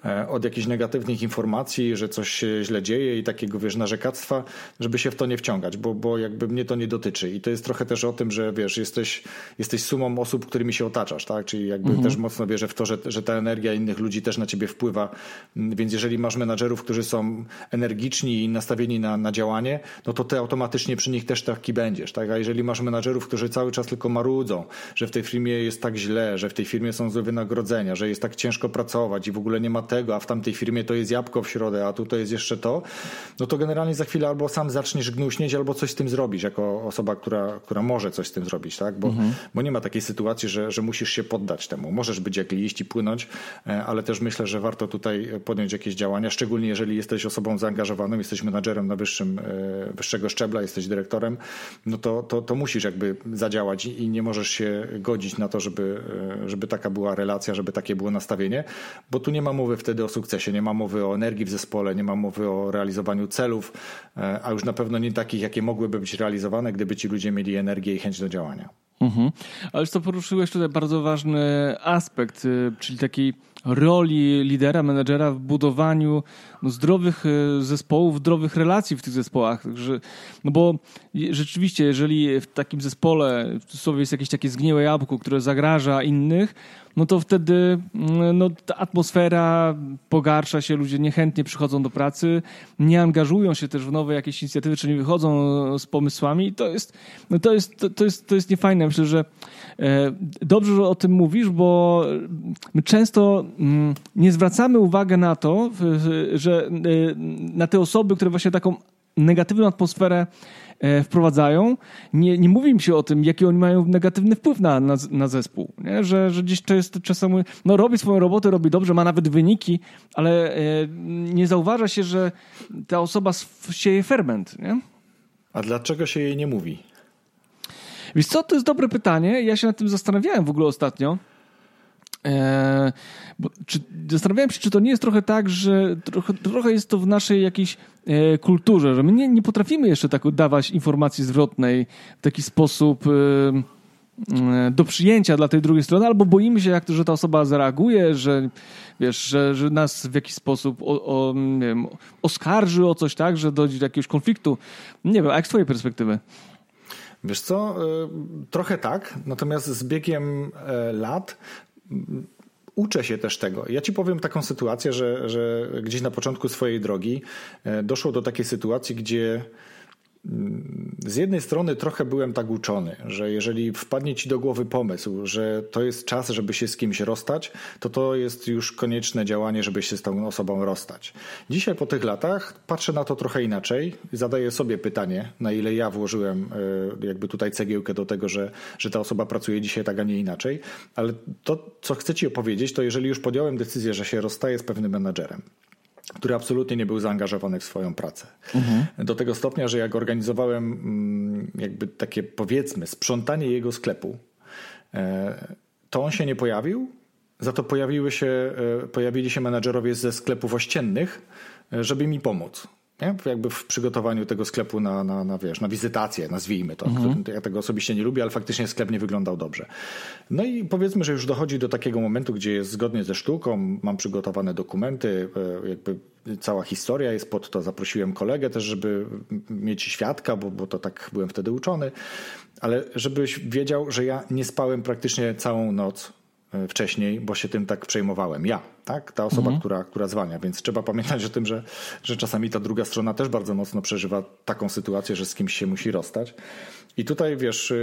e, od jakichś negatywnych informacji, że coś się źle dzieje i takiego, wiesz, narzekactwa, żeby się w to nie wciągać, bo, bo jakby mnie to nie dotyczy i to jest trochę też o tym, że wiesz, jesteś, jesteś sumą osób, którymi się otaczasz, tak, czyli jakby mhm. też mocno wierzę w to, że, że ta energia innych ludzi też na ciebie wpływa, więc jeżeli masz menadżerów, którzy są energiczni i nastawieni na, na działanie, no to ty automatycznie przy nich też taki będziesz, tak? A jeżeli masz menadżerów, którzy cały czas tylko marudzą, że w tej firmie jest tak źle, że w tej firmie są złe wynagrodzenia, że jest tak ciężko pracować i w ogóle nie ma tego, a w tamtej firmie to jest jabłko w środę, a tutaj jest jeszcze to, no to generalnie za chwilę albo sam zaczniesz gnuśnieć, albo coś z tym zrobisz, jako osoba, która, która może coś z tym zrobić, tak? Bo, mhm. bo nie ma takiej sytuacji, że, że musisz się poddać temu. Możesz być jak liść i płynąć, e, ale też myślę, że warto tutaj podjąć jakieś działania, szczególnie jeżeli jesteś osobą zaangażowaną, jesteś menadżerem na wyższym, e, wyższego szczebla, jesteś dyrektorem, no to, to, to musisz jakby zadziałać i nie możesz się godzić na to, żeby, żeby taka była relacja, żeby takie było nastawienie, bo tu nie ma mowy wtedy o sukcesie, nie ma mowy o energii w zespole, nie ma mowy o realizowaniu celów, e, a już na pewno nie takich, jakie mogłyby być realizowane, gdyby ci ludzie mieli energię i chęć do działania. Mhm. Ale co poruszyłeś tutaj bardzo ważny aspekt, y, czyli taki roli lidera, menedżera w budowaniu no, zdrowych e, zespołów, zdrowych relacji w tych zespołach. Także, no bo rzeczywiście, jeżeli w takim zespole w cudzysłowie jest jakieś takie zgniłe jabłko, które zagraża innych, no to wtedy mm, no, ta atmosfera pogarsza się, ludzie niechętnie przychodzą do pracy, nie angażują się też w nowe jakieś inicjatywy, czy nie wychodzą z pomysłami i to jest, no to jest, to, to jest, to jest niefajne. Myślę, że e, dobrze, że o tym mówisz, bo my często mm, nie zwracamy uwagi na to, że e, na te osoby, które właśnie taką negatywną atmosferę wprowadzają, nie, nie mówi im się o tym, jaki oni mają negatywny wpływ na, na, na zespół. Nie? Że, że gdzieś to jest czasami, no robi swoją robotę, robi dobrze, ma nawet wyniki, ale e, nie zauważa się, że ta osoba sieje ferment. Nie? A dlaczego się jej nie mówi? Wiesz co, to jest dobre pytanie. Ja się nad tym zastanawiałem w ogóle ostatnio. Eee, bo, czy, zastanawiałem się, czy to nie jest trochę tak, że trochę, trochę jest to w naszej jakiejś e, kulturze, że my nie, nie potrafimy jeszcze tak dawać informacji zwrotnej w taki sposób e, e, do przyjęcia dla tej drugiej strony, albo boimy się, jak to, że ta osoba zareaguje, że wiesz, że, że nas w jakiś sposób o, o, wiem, oskarży o coś, tak, że dojdzie do jakiegoś konfliktu. Nie wiem, a jak z twojej perspektywy? Wiesz co, e, trochę tak, natomiast z biegiem e, lat uczę się też tego. Ja ci powiem taką sytuację, że, że gdzieś na początku swojej drogi e, doszło do takiej sytuacji, gdzie z jednej strony trochę byłem tak uczony, że jeżeli wpadnie ci do głowy pomysł, że to jest czas, żeby się z kimś rozstać, to to jest już konieczne działanie, żeby się z tą osobą rozstać. Dzisiaj po tych latach patrzę na to trochę inaczej zadaję sobie pytanie, na ile ja włożyłem e, jakby tutaj cegiełkę do tego, że, że ta osoba pracuje dzisiaj tak, a nie inaczej. Ale to, co chcę ci opowiedzieć, to jeżeli już podjąłem decyzję, że się rozstaję z pewnym menadżerem, który absolutnie nie był zaangażowany w swoją pracę. Mhm. Do tego stopnia, że jak organizowałem mm, jakby takie powiedzmy sprzątanie jego sklepu, e, to on się nie pojawił, za to pojawiły się, e, pojawili się menadżerowie ze sklepów ościennych, e, żeby mi pomóc nie? jakby w przygotowaniu tego sklepu na, na, na, wiesz, na wizytację, nazwijmy to. Mhm. Ja tego osobiście nie lubię, ale faktycznie sklep nie wyglądał dobrze. No i powiedzmy, że już dochodzi do takiego momentu, gdzie jest zgodnie ze sztuką, mam przygotowane dokumenty, e, jakby cała historia jest pod to. Zaprosiłem kolegę też, żeby mieć świadka, bo, bo to tak byłem wtedy uczony, ale żebyś wiedział, że ja nie spałem praktycznie całą noc wcześniej, bo się tym tak przejmowałem. Ja, tak? Ta osoba, mhm. która, która zwalnia. Więc trzeba pamiętać o tym, że, że czasami ta druga strona też bardzo mocno przeżywa taką sytuację, że z kimś się musi rozstać. I tutaj wiesz, y,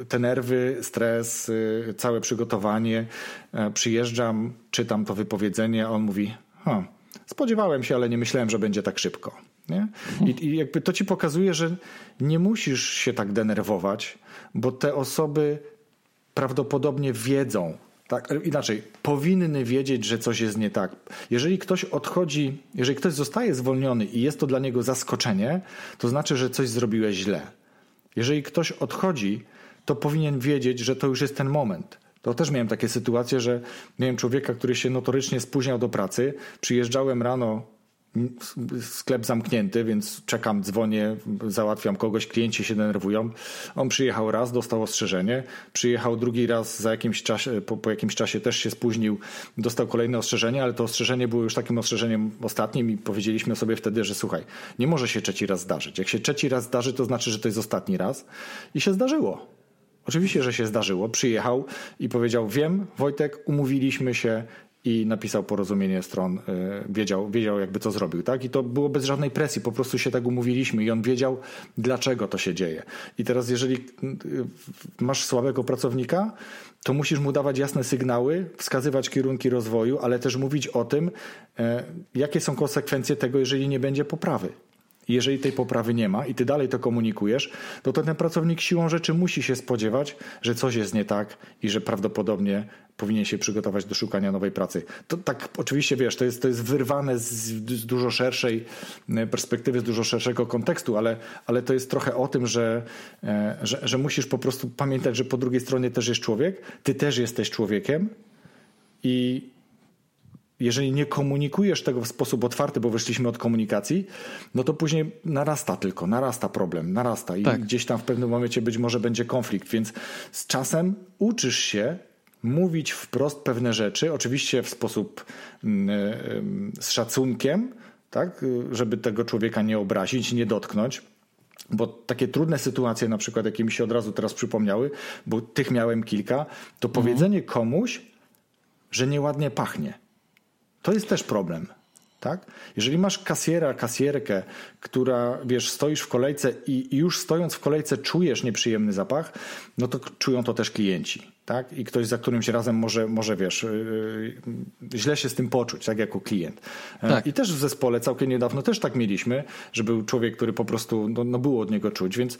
y, te nerwy, stres, y, całe przygotowanie. E, przyjeżdżam, czytam to wypowiedzenie, a on mówi: hm, Spodziewałem się, ale nie myślałem, że będzie tak szybko. Nie? I, I jakby to ci pokazuje, że nie musisz się tak denerwować, bo te osoby prawdopodobnie wiedzą, tak, inaczej, powinny wiedzieć, że coś jest nie tak. Jeżeli ktoś odchodzi, jeżeli ktoś zostaje zwolniony i jest to dla niego zaskoczenie, to znaczy, że coś zrobiłeś źle. Jeżeli ktoś odchodzi, to powinien wiedzieć, że to już jest ten moment. To też miałem takie sytuacje, że miałem człowieka, który się notorycznie spóźniał do pracy. Przyjeżdżałem rano sklep zamknięty, więc czekam, dzwonię, załatwiam kogoś, klienci się denerwują. On przyjechał raz, dostał ostrzeżenie, przyjechał drugi raz za jakimś czasie, po, po jakimś czasie też się spóźnił, dostał kolejne ostrzeżenie, ale to ostrzeżenie było już takim ostrzeżeniem ostatnim i powiedzieliśmy sobie wtedy, że słuchaj, nie może się trzeci raz zdarzyć. Jak się trzeci raz zdarzy, to znaczy, że to jest ostatni raz i się zdarzyło. Oczywiście, że się zdarzyło. Przyjechał i powiedział: Wiem, Wojtek, umówiliśmy się, i napisał porozumienie stron, y, wiedział, wiedział jakby co zrobił, tak? I to było bez żadnej presji, po prostu się tak umówiliśmy i on wiedział, dlaczego to się dzieje. I teraz jeżeli y, masz słabego pracownika, to musisz mu dawać jasne sygnały, wskazywać kierunki rozwoju, ale też mówić o tym, y, jakie są konsekwencje tego, jeżeli nie będzie poprawy. Jeżeli tej poprawy nie ma i ty dalej to komunikujesz, to ten pracownik siłą rzeczy musi się spodziewać, że coś jest nie tak i że prawdopodobnie powinien się przygotować do szukania nowej pracy. To tak oczywiście wiesz, to jest, to jest wyrwane z, z dużo szerszej e, perspektywy, z dużo szerszego kontekstu, ale, ale to jest trochę o tym, że, e, że, że musisz po prostu pamiętać, że po drugiej stronie też jest człowiek, ty też jesteś człowiekiem i jeżeli nie komunikujesz tego w sposób otwarty, bo wyszliśmy od komunikacji, no to później narasta tylko, narasta problem, narasta i tak. gdzieś tam w pewnym momencie być może będzie konflikt, więc z czasem uczysz się mówić wprost pewne rzeczy, oczywiście w sposób e, z szacunkiem, tak, żeby tego człowieka nie obrazić, nie dotknąć. Bo takie trudne sytuacje, na przykład, jakie mi się od razu teraz przypomniały, bo tych miałem kilka, to mhm. powiedzenie komuś, że nieładnie pachnie. To jest też problem. Tak? Jeżeli masz kasjera, kasjerkę, która, wiesz, stoisz w kolejce i już stojąc w kolejce czujesz nieprzyjemny zapach, no to czują to też klienci tak? I ktoś, za którymś razem może, może wiesz, yy, źle się z tym poczuć, tak, jako klient. E, tak. I też w zespole całkiem niedawno też tak mieliśmy, że był człowiek, który po prostu, no, no było od niego czuć, więc,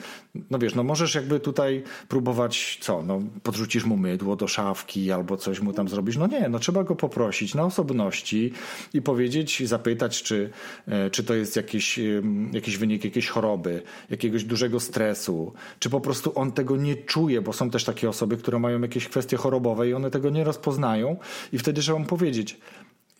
no wiesz, no możesz jakby tutaj próbować, co, no podrzucisz mu mydło do szafki albo coś mu tam zrobisz. No nie, no trzeba go poprosić na osobności i powiedzieć, zapytać, czy, e, czy to jest jakiś, jakiś wynik jakiejś choroby, jakiegoś dużego stresu, czy po prostu on tego nie czuje, bo są też takie osoby, które mają jakieś jakieś kwestie chorobowe i one tego nie rozpoznają i wtedy trzeba mu powiedzieć,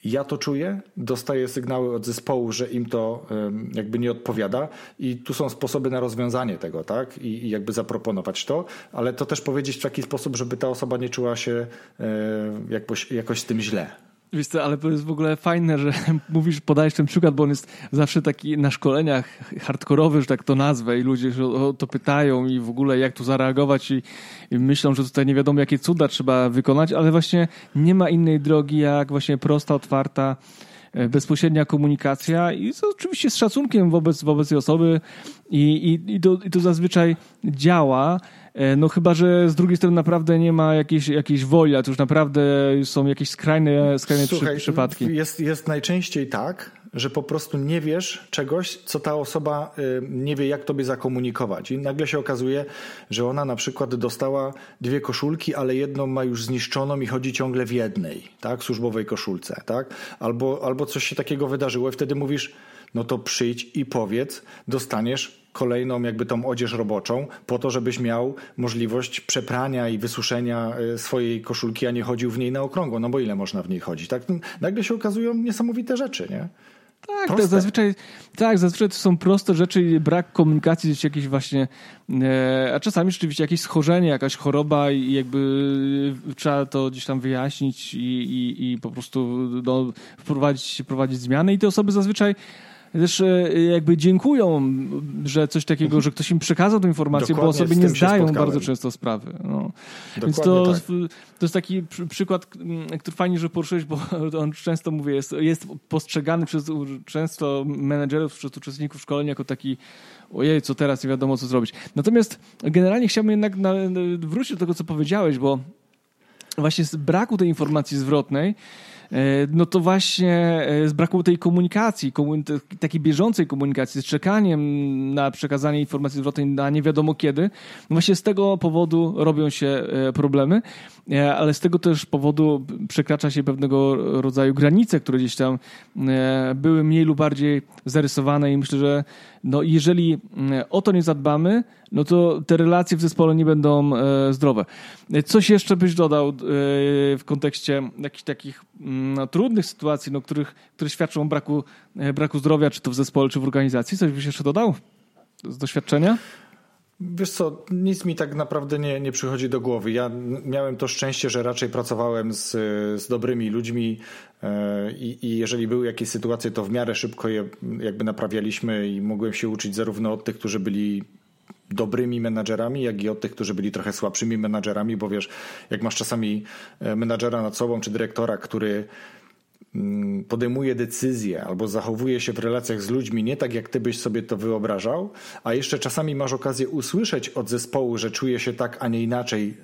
ja to czuję, dostaję sygnały od zespołu, że im to jakby nie odpowiada i tu są sposoby na rozwiązanie tego, tak? I, jakby zaproponować to, ale to też powiedzieć w taki sposób, żeby ta osoba nie czuła się jakoś, jakoś z tym źle. Wiesz co, ale to jest w ogóle fajne, że mówisz, podajesz ten przykład, bo on jest zawsze taki na szkoleniach hardkorowy, że tak to nazwę i ludzie o to pytają i w ogóle jak tu zareagować i, i, myślą, że tutaj nie wiadomo jakie cuda trzeba wykonać, ale właśnie nie ma innej drogi jak właśnie prosta, otwarta, e, bezpośrednia komunikacja i to oczywiście z szacunkiem wobec, wobec tej osoby i, i, i, to, i to zazwyczaj działa. E, no chyba, że z drugiej strony naprawdę nie ma jakiejś, jakiejś woli, a to już naprawdę są jakieś skrajne, skrajne Słuchaj, przypadki. Jest, jest najczęściej tak, że po prostu nie wiesz czegoś, co ta osoba y, nie wie, jak tobie zakomunikować. I nagle się okazuje, że ona na przykład dostała dwie koszulki, ale jedną ma już zniszczoną i chodzi ciągle w jednej, tak, służbowej koszulce, tak? Albo, albo coś się takiego wydarzyło i wtedy mówisz, no to przyjdź i powiedz, dostaniesz kolejną jakby tą odzież roboczą po to, żebyś miał możliwość przeprania i wysuszenia e, swojej koszulki, a nie chodził w niej na okrągło, no bo ile można w niej chodzić, tak? Nagle się okazują niesamowite rzeczy, nie? Tak, to zazwyczaj, tak, zazwyczaj to są proste rzeczy, brak komunikacji, gdzieś jakieś właśnie, e, a czasami rzeczywiście jakieś schorzenie, jakaś choroba i jakby trzeba to gdzieś tam wyjaśnić i, i, i po prostu no, wprowadzić, wprowadzić zmiany i te osoby zazwyczaj też e, jakby dziękują, że coś takiego, że ktoś im przekazał tę informację, Dokładnie bo osoby nie zdają bardzo często sprawy. No. Więc to, tak. to jest taki przykład, który fajnie, że poruszyłeś, bo on często, mówię, jest, jest postrzegany przez często menedżerów, przez uczestników szkolenia jako taki ojej, co teraz, nie wiadomo co zrobić. Natomiast generalnie chciałbym jednak na, wrócić do tego, co powiedziałeś, bo właśnie z braku tej informacji zwrotnej no to właśnie e, zbrakło tej komunikacji, takiej bieżącej komunikacji, z czekaniem na przekazanie informacji zwrotnej na nie wiadomo kiedy. No właśnie z tego powodu robią się e, problemy, ale z tego też powodu przekracza się pewnego rodzaju granice, które gdzieś tam były mniej lub bardziej zarysowane i myślę, że no jeżeli o to nie zadbamy, no to te relacje w zespole nie będą zdrowe. Coś jeszcze byś dodał w kontekście jakichś takich no, trudnych sytuacji, no, których, które świadczą o braku, e, braku zdrowia, czy to w zespole, czy w organizacji? Coś byś jeszcze dodał z doświadczenia? Wiesz co, nic mi tak naprawdę nie, nie przychodzi do głowy. Ja miałem to szczęście, że raczej pracowałem z, z dobrymi ludźmi e, i, i jeżeli były jakieś sytuacje, to w miarę szybko je jakby naprawialiśmy i mogłem się uczyć zarówno od tych, którzy byli dobrymi menadżerami, jak i od tych, którzy byli trochę słabszymi menadżerami, bo wiesz, jak masz czasami e, menadżera nad sobą czy dyrektora, który podejmuje decyzje albo zachowuje się w relacjach z ludźmi nie tak, jak ty byś sobie to wyobrażał, a jeszcze czasami masz okazję usłyszeć od zespołu, że czuje się tak, a nie inaczej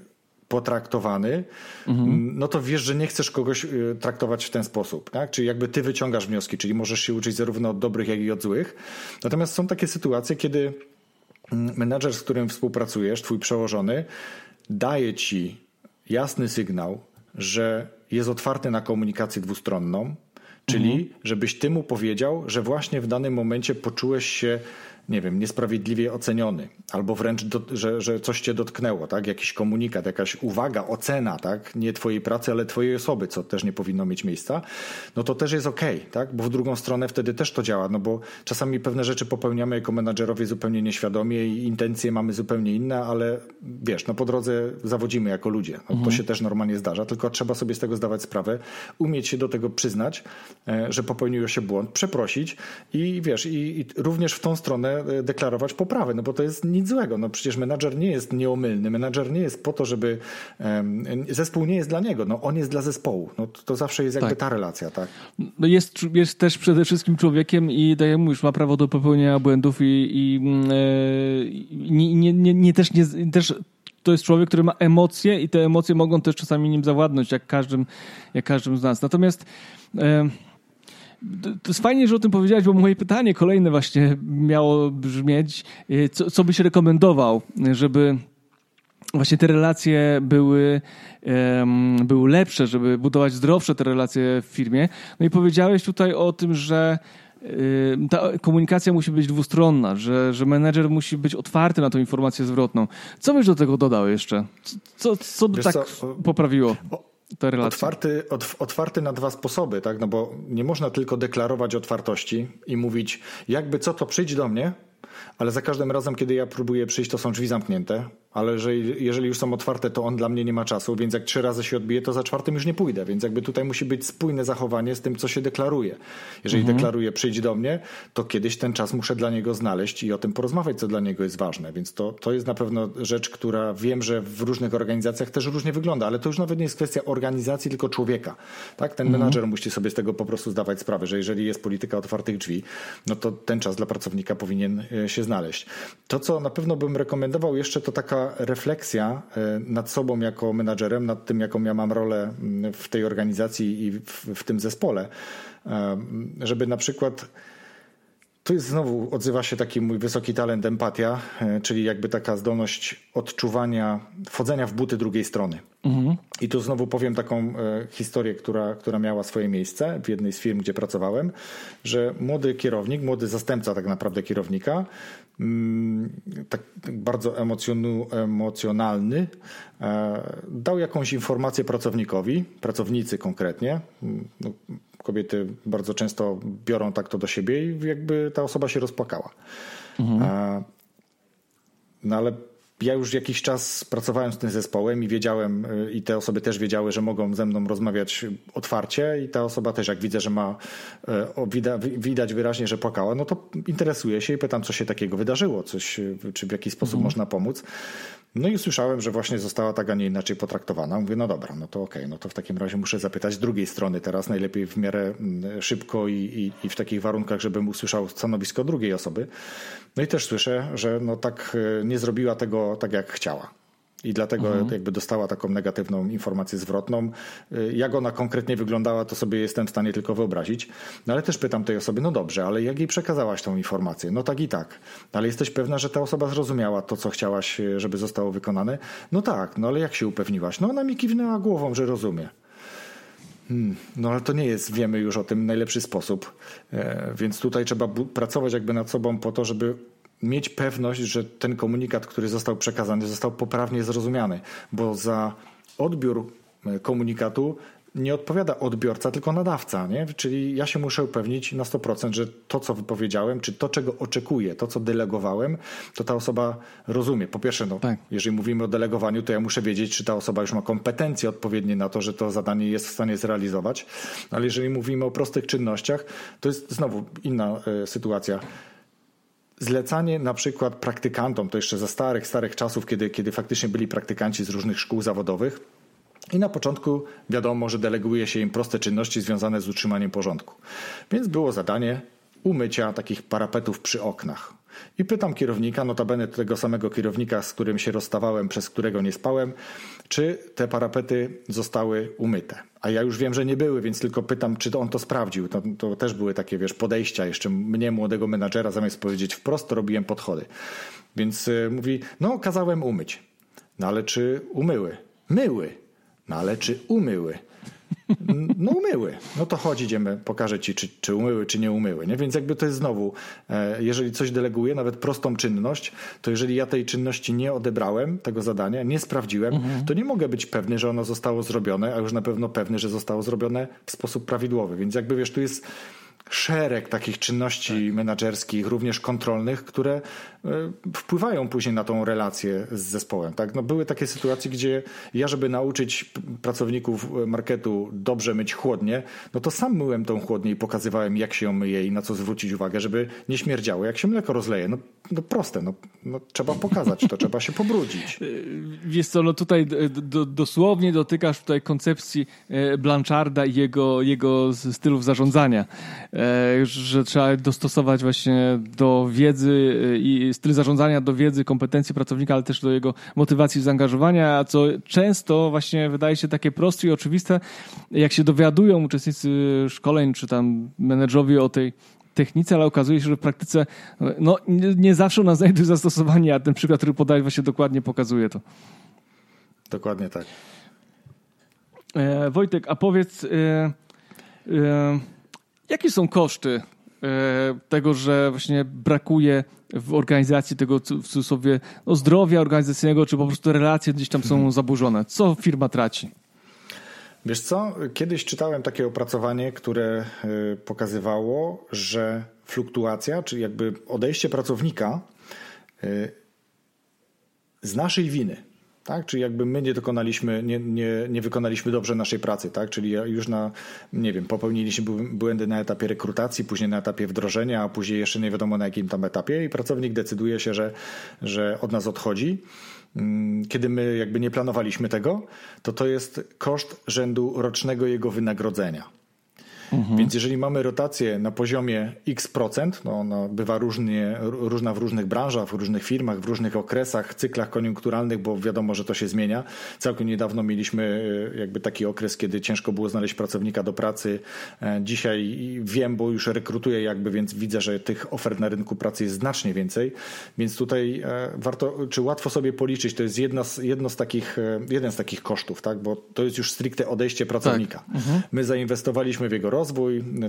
potraktowany, mhm. Mm, no to wiesz, że nie chcesz kogoś y, traktować w ten sposób. Tak? Czyli jakby ty wyciągasz wnioski, czyli możesz się uczyć zarówno od dobrych, jak i od złych. Natomiast są takie sytuacje, kiedy menadżer, z którym współpracujesz, twój przełożony, daje ci jasny sygnał, że jest otwarty na komunikację dwustronną, czyli mhm. żebyś ty mu powiedział, że właśnie w danym momencie poczułeś się nie wiem, niesprawiedliwie oceniony, albo wręcz, do, że, że coś cię dotknęło, tak? Jakiś komunikat, jakaś uwaga, ocena, tak? Nie twojej pracy, ale twojej osoby, co też nie powinno mieć miejsca, no to też jest okej, okay, tak? Bo w drugą stronę wtedy też to działa, no bo czasami pewne rzeczy popełniamy jako menadżerowie zupełnie nieświadomie i intencje mamy zupełnie inne, ale wiesz, no po drodze zawodzimy jako ludzie. No, mhm. To się też normalnie zdarza, tylko trzeba sobie z tego zdawać sprawę, umieć się do tego przyznać, e, że popełniło się błąd, przeprosić i wiesz, i, i również w tą stronę deklarować poprawę, no bo to jest nic złego. No przecież menadżer nie jest nieomylny, menadżer nie jest po to, żeby zespół nie jest dla niego, no on jest dla zespołu. No to, to zawsze jest jakby tak. ta relacja, tak? No jest, jest też przede wszystkim człowiekiem i daje mu już ma prawo do popełnienia błędów i, i yy, nie, nie, nie, nie, też nie też to jest człowiek, który ma emocje i te emocje mogą też czasami nim zawładnąć, jak każdym, jak każdym z nas. Natomiast e, to jest fajnie, że o tym powiedziałeś, bo moje pytanie kolejne właśnie miało brzmieć, e, co, co byś rekomendował, żeby właśnie te relacje były, um, były lepsze, żeby budować zdrowsze te relacje w firmie. No i powiedziałeś tutaj o tym, że ta komunikacja musi być dwustronna, że, że menedżer musi być otwarty na tą informację zwrotną. Co byś do tego dodał jeszcze? Co, co by Wiesz tak co? poprawiło? Relacje? Otwarty, otwarty na dwa sposoby, tak? No bo nie można tylko deklarować otwartości i mówić, jakby co to przyjdź do mnie, ale za każdym razem, kiedy ja próbuję przyjść, to są drzwi zamknięte ale że jeżeli już są otwarte, to on dla mnie nie ma czasu, więc jak trzy razy się odbije, to za czwartym już nie pójdę, więc jakby tutaj musi być spójne zachowanie z tym, co się deklaruje. Jeżeli mhm. deklaruję przyjdź do mnie, to kiedyś ten czas muszę dla niego znaleźć i o tym porozmawiać, co dla niego jest ważne, więc to, to jest na pewno rzecz, która wiem, że w różnych organizacjach też różnie wygląda, ale to już nawet nie jest kwestia organizacji, tylko człowieka. Tak? Ten mhm. menadżer musi sobie z tego po prostu zdawać sprawę, że jeżeli jest polityka otwartych drzwi, no to ten czas dla pracownika powinien e, się znaleźć. To, co na pewno bym rekomendował jeszcze, to taka refleksja e, nad sobą jako menadżerem, nad tym, jaką ja mam rolę mm, w tej organizacji i w, w tym zespole, e, żeby na przykład tu jest znowu, odzywa się taki mój wysoki talent empatia, e, czyli jakby taka zdolność odczuwania, wchodzenia w buty drugiej strony. Mhm. I tu znowu powiem taką historię, która, która miała swoje miejsce w jednej z firm, gdzie pracowałem, że młody kierownik, młody zastępca tak naprawdę kierownika, tak bardzo emocjonalny, e, dał jakąś informację pracownikowi, pracownicy konkretnie. Mm, no, kobiety bardzo często biorą tak to do siebie i jakby ta osoba się rozpłakała. Mhm. E, no ale ja już jakiś czas pracowałem z tym zespołem i wiedziałem, y, i te osoby też wiedziały, że mogą ze mną rozmawiać otwarcie, i ta osoba też, jak widzę, że ma, y, widać wyraźnie, że płakała, no to interesuje się i pytam, co się takiego wydarzyło, coś, y, czy w jakiś sposób mhm. można pomóc. No i usłyszałem, że właśnie została tak, a nie inaczej potraktowana. Mówię, no dobra, no to okej, okay, no to w takim razie muszę zapytać drugiej strony teraz, najlepiej w miarę mm, szybko i, i, i w takich warunkach, żebym usłyszał stanowisko drugiej osoby. No i też słyszę, że no tak e, nie zrobiła tego tak, jak chciała. I dlatego mhm. jakby dostała taką negatywną informację zwrotną. Y, jak ona konkretnie wyglądała, to sobie jestem w stanie tylko wyobrazić. No ale też pytam tej osoby, no dobrze, ale jak jej przekazałaś tą informację? No tak i tak. Ale jesteś pewna, że ta osoba zrozumiała to, co chciałaś, y, żeby zostało wykonane? No tak, no ale jak się upewniłaś? No ona mi kiwnęła głową, że rozumie. Hmm, no ale to nie jest, wiemy już o tym, najlepszy sposób. E, więc tutaj trzeba pracować jakby nad sobą po to, żeby mieć pewność, że ten komunikat, który został przekazany, został poprawnie zrozumiany, bo za odbiór e, komunikatu nie odpowiada odbiorca, tylko nadawca. Nie? Czyli ja się muszę upewnić na 100%, że to, co wypowiedziałem, czy to, czego oczekuję, to, co delegowałem, to ta osoba rozumie. Po pierwsze, no, tak. jeżeli mówimy o delegowaniu, to ja muszę wiedzieć, czy ta osoba już ma kompetencje odpowiednie na to, że to zadanie jest w stanie zrealizować. Ale jeżeli mówimy o prostych czynnościach, to jest znowu inna y, sytuacja zlecanie na przykład praktykantom, to jeszcze za starych, starych czasów, kiedy, kiedy faktycznie byli praktykanci z różnych szkół zawodowych. I na początku wiadomo, że deleguje się im proste czynności związane z utrzymaniem porządku. Więc było zadanie umycia takich parapetów przy oknach. I pytam kierownika, notabene tego samego kierownika, z którym się rozstawałem, przez którego nie spałem, czy te parapety zostały umyte. A ja już wiem, że nie były, więc tylko pytam, czy on to sprawdził. To, to też były takie, wiesz, podejścia jeszcze mnie, młodego menadżera, zamiast powiedzieć wprost, robiłem podchody. Więc y, mówi, no kazałem umyć. No ale czy umyły? Myły. No ale czy umyły? No umyły. No to chodź, idziemy, pokażę ci, czy, czy umyły, czy nie umyły. Nie? Więc jakby to jest znowu, e, jeżeli coś deleguję, nawet prostą czynność, to jeżeli ja tej czynności nie odebrałem, tego zadania, nie sprawdziłem, mhm. to nie mogę być pewny, że ono zostało zrobione, a już na pewno pewny, że zostało zrobione w sposób prawidłowy. Więc jakby wiesz, tu jest szereg takich czynności tak. menedżerskich, również kontrolnych, które wpływają później na tą relację z zespołem. Tak? No były takie sytuacje, gdzie ja, żeby nauczyć pracowników marketu dobrze myć chłodnie, no to sam myłem tą chłodnię i pokazywałem, jak się ją myje i na co zwrócić uwagę, żeby nie śmierdziało. Jak się mleko rozleje, no, no proste, no, no trzeba pokazać to, trzeba się pobrudzić. E, wiesz co, no tutaj do, dosłownie dotykasz tutaj koncepcji e, Blancharda i jego, jego stylów zarządzania. E, że trzeba dostosować właśnie do wiedzy e, i styl zarządzania do wiedzy, kompetencji pracownika, ale też do jego motywacji, zaangażowania, co często właśnie wydaje się takie proste i oczywiste, jak się dowiadują uczestnicy szkoleń czy tam menedżerowie o tej technice, ale okazuje się, że w praktyce no, nie, nie zawsze ona znajduje zastosowanie, a ten przykład, który podałeś właśnie dokładnie pokazuje to. Dokładnie tak. E, Wojtek, a powiedz... E, e, Jakie są koszty tego, że właśnie brakuje w organizacji tego w cudzysłowie no, zdrowia organizacyjnego, czy po prostu relacje gdzieś tam są mhm. zaburzone? Co firma traci? Wiesz co, kiedyś czytałem takie opracowanie, które e, pokazywało, że fluktuacja, czyli jakby odejście pracownika e, z naszej winy, tak? Czyli jakby my nie dokonaliśmy, nie, nie, nie wykonaliśmy dobrze naszej pracy, tak? Czyli już na, nie wiem, popełniliśmy błędy na etapie rekrutacji, później na etapie wdrożenia, a później jeszcze nie wiadomo na jakim tam etapie i pracownik decyduje się, że, że od nas odchodzi. Mm, kiedy my jakby nie planowaliśmy tego, to to jest koszt rzędu rocznego jego wynagrodzenia. Mhm. Więc jeżeli mamy rotację na poziomie x procent, no ona bywa różnie, różna w różnych branżach, w różnych firmach, w różnych okresach, cyklach koniunkturalnych, bo wiadomo, że to się zmienia. Całkiem niedawno mieliśmy e, jakby taki okres, kiedy ciężko było znaleźć pracownika do pracy. E, dzisiaj wiem, bo już rekrutuję jakby, więc widzę, że tych ofert na rynku pracy jest znacznie więcej. Więc tutaj e, warto, czy łatwo sobie policzyć, to jest jedna z, jedno z takich, jeden z takich kosztów, tak? bo to jest już stricte odejście pracownika. Tak. Mhm. My zainwestowaliśmy w jego rozwój,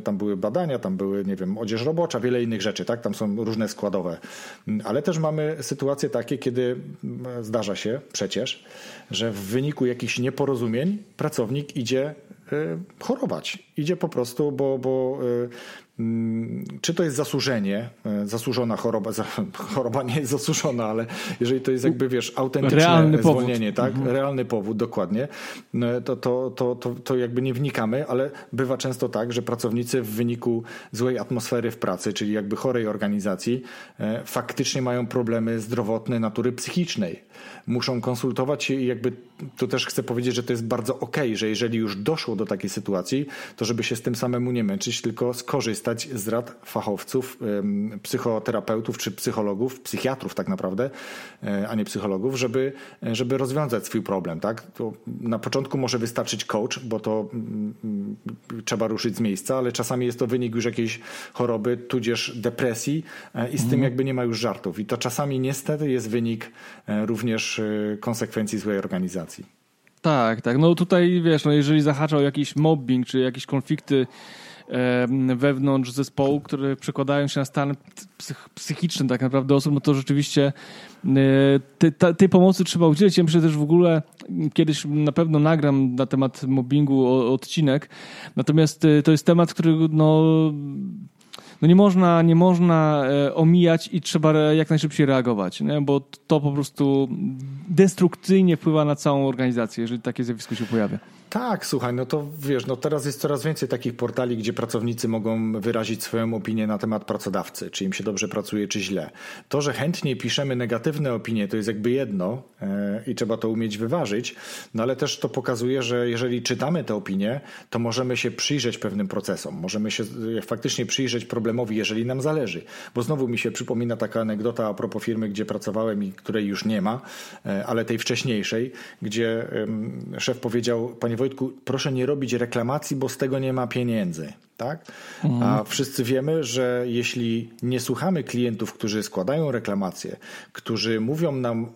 tam były badania, tam były, nie wiem, odzież robocza, wiele innych rzeczy, tak? Tam są różne składowe. Ale też mamy sytuacje takie, kiedy zdarza się przecież, że w wyniku jakichś nieporozumień pracownik idzie y, chorować. Idzie po prostu, bo, bo y, czy to jest zasłużenie, e, zasłużona choroba, choroba nie jest zasłużona, ale jeżeli to jest jakby, wiesz, autentyczne Realny zwolnienie, powód. tak? Mhm. Realny powód, dokładnie, no, to, to, to, to, to jakby nie wnikamy, ale bywa często tak, że pracownicy w wyniku złej atmosfery w pracy, czyli jakby chorej organizacji, e, faktycznie mają problemy zdrowotne natury psychicznej. Muszą konsultować się i jakby tu też chcę powiedzieć, że to jest bardzo okej, okay, że jeżeli już doszło do takiej sytuacji, to żeby się z tym samemu nie męczyć, tylko skorzystać korzystać z rad fachowców, psychoterapeutów czy psychologów, psychiatrów tak naprawdę, e, a nie psychologów, żeby, żeby rozwiązać swój problem. Tak? To na początku może wystarczyć coach, bo to mm, mm, trzeba ruszyć z miejsca, ale czasami jest to wynik już jakiejś choroby, tudzież depresji e, i z tym mhm. jakby nie ma już żartów. I to czasami niestety jest wynik e, również konsekwencji złej organizacji. Tak, tak. No tutaj wiesz, no jeżeli zahaczał jakiś mobbing, czy jakieś konflikty wewnątrz zespołu, które przekładają się na stan psych psychiczny tak naprawdę osób, no to rzeczywiście tej, tej pomocy trzeba udzielić. Ja myślę też w ogóle kiedyś na pewno nagram na temat mobbingu odcinek, natomiast e, to jest temat, który no no nie można, nie można e, omijać i trzeba jak najszybciej reagować, nie? bo to po prostu destrukcyjnie wpływa na całą organizację, jeżeli takie zjawisko się pojawia. Tak, słuchaj, no to wiesz, no teraz jest coraz więcej takich portali, gdzie pracownicy mogą wyrazić swoją opinię na temat pracodawcy, czy im się dobrze pracuje, czy źle. To, że chętnie piszemy negatywne opinie, to jest jakby jedno yy, i trzeba to umieć wyważyć, no ale też to pokazuje, że jeżeli czytamy te opinie, to możemy się przyjrzeć pewnym procesom, możemy się e, faktycznie przyjrzeć problemowi, jeżeli nam zależy. Bo znowu mi się przypomina taka anegdota a propos firmy, gdzie pracowałem i której już nie ma, yy, ale tej wcześniejszej, gdzie szef powiedział, panie Wojtku, proszę nie robić reklamacji, bo z tego nie ma pieniędzy. Tak? Mhm. A wszyscy wiemy, że jeśli nie słuchamy klientów, którzy składają reklamacje, którzy mówią nam,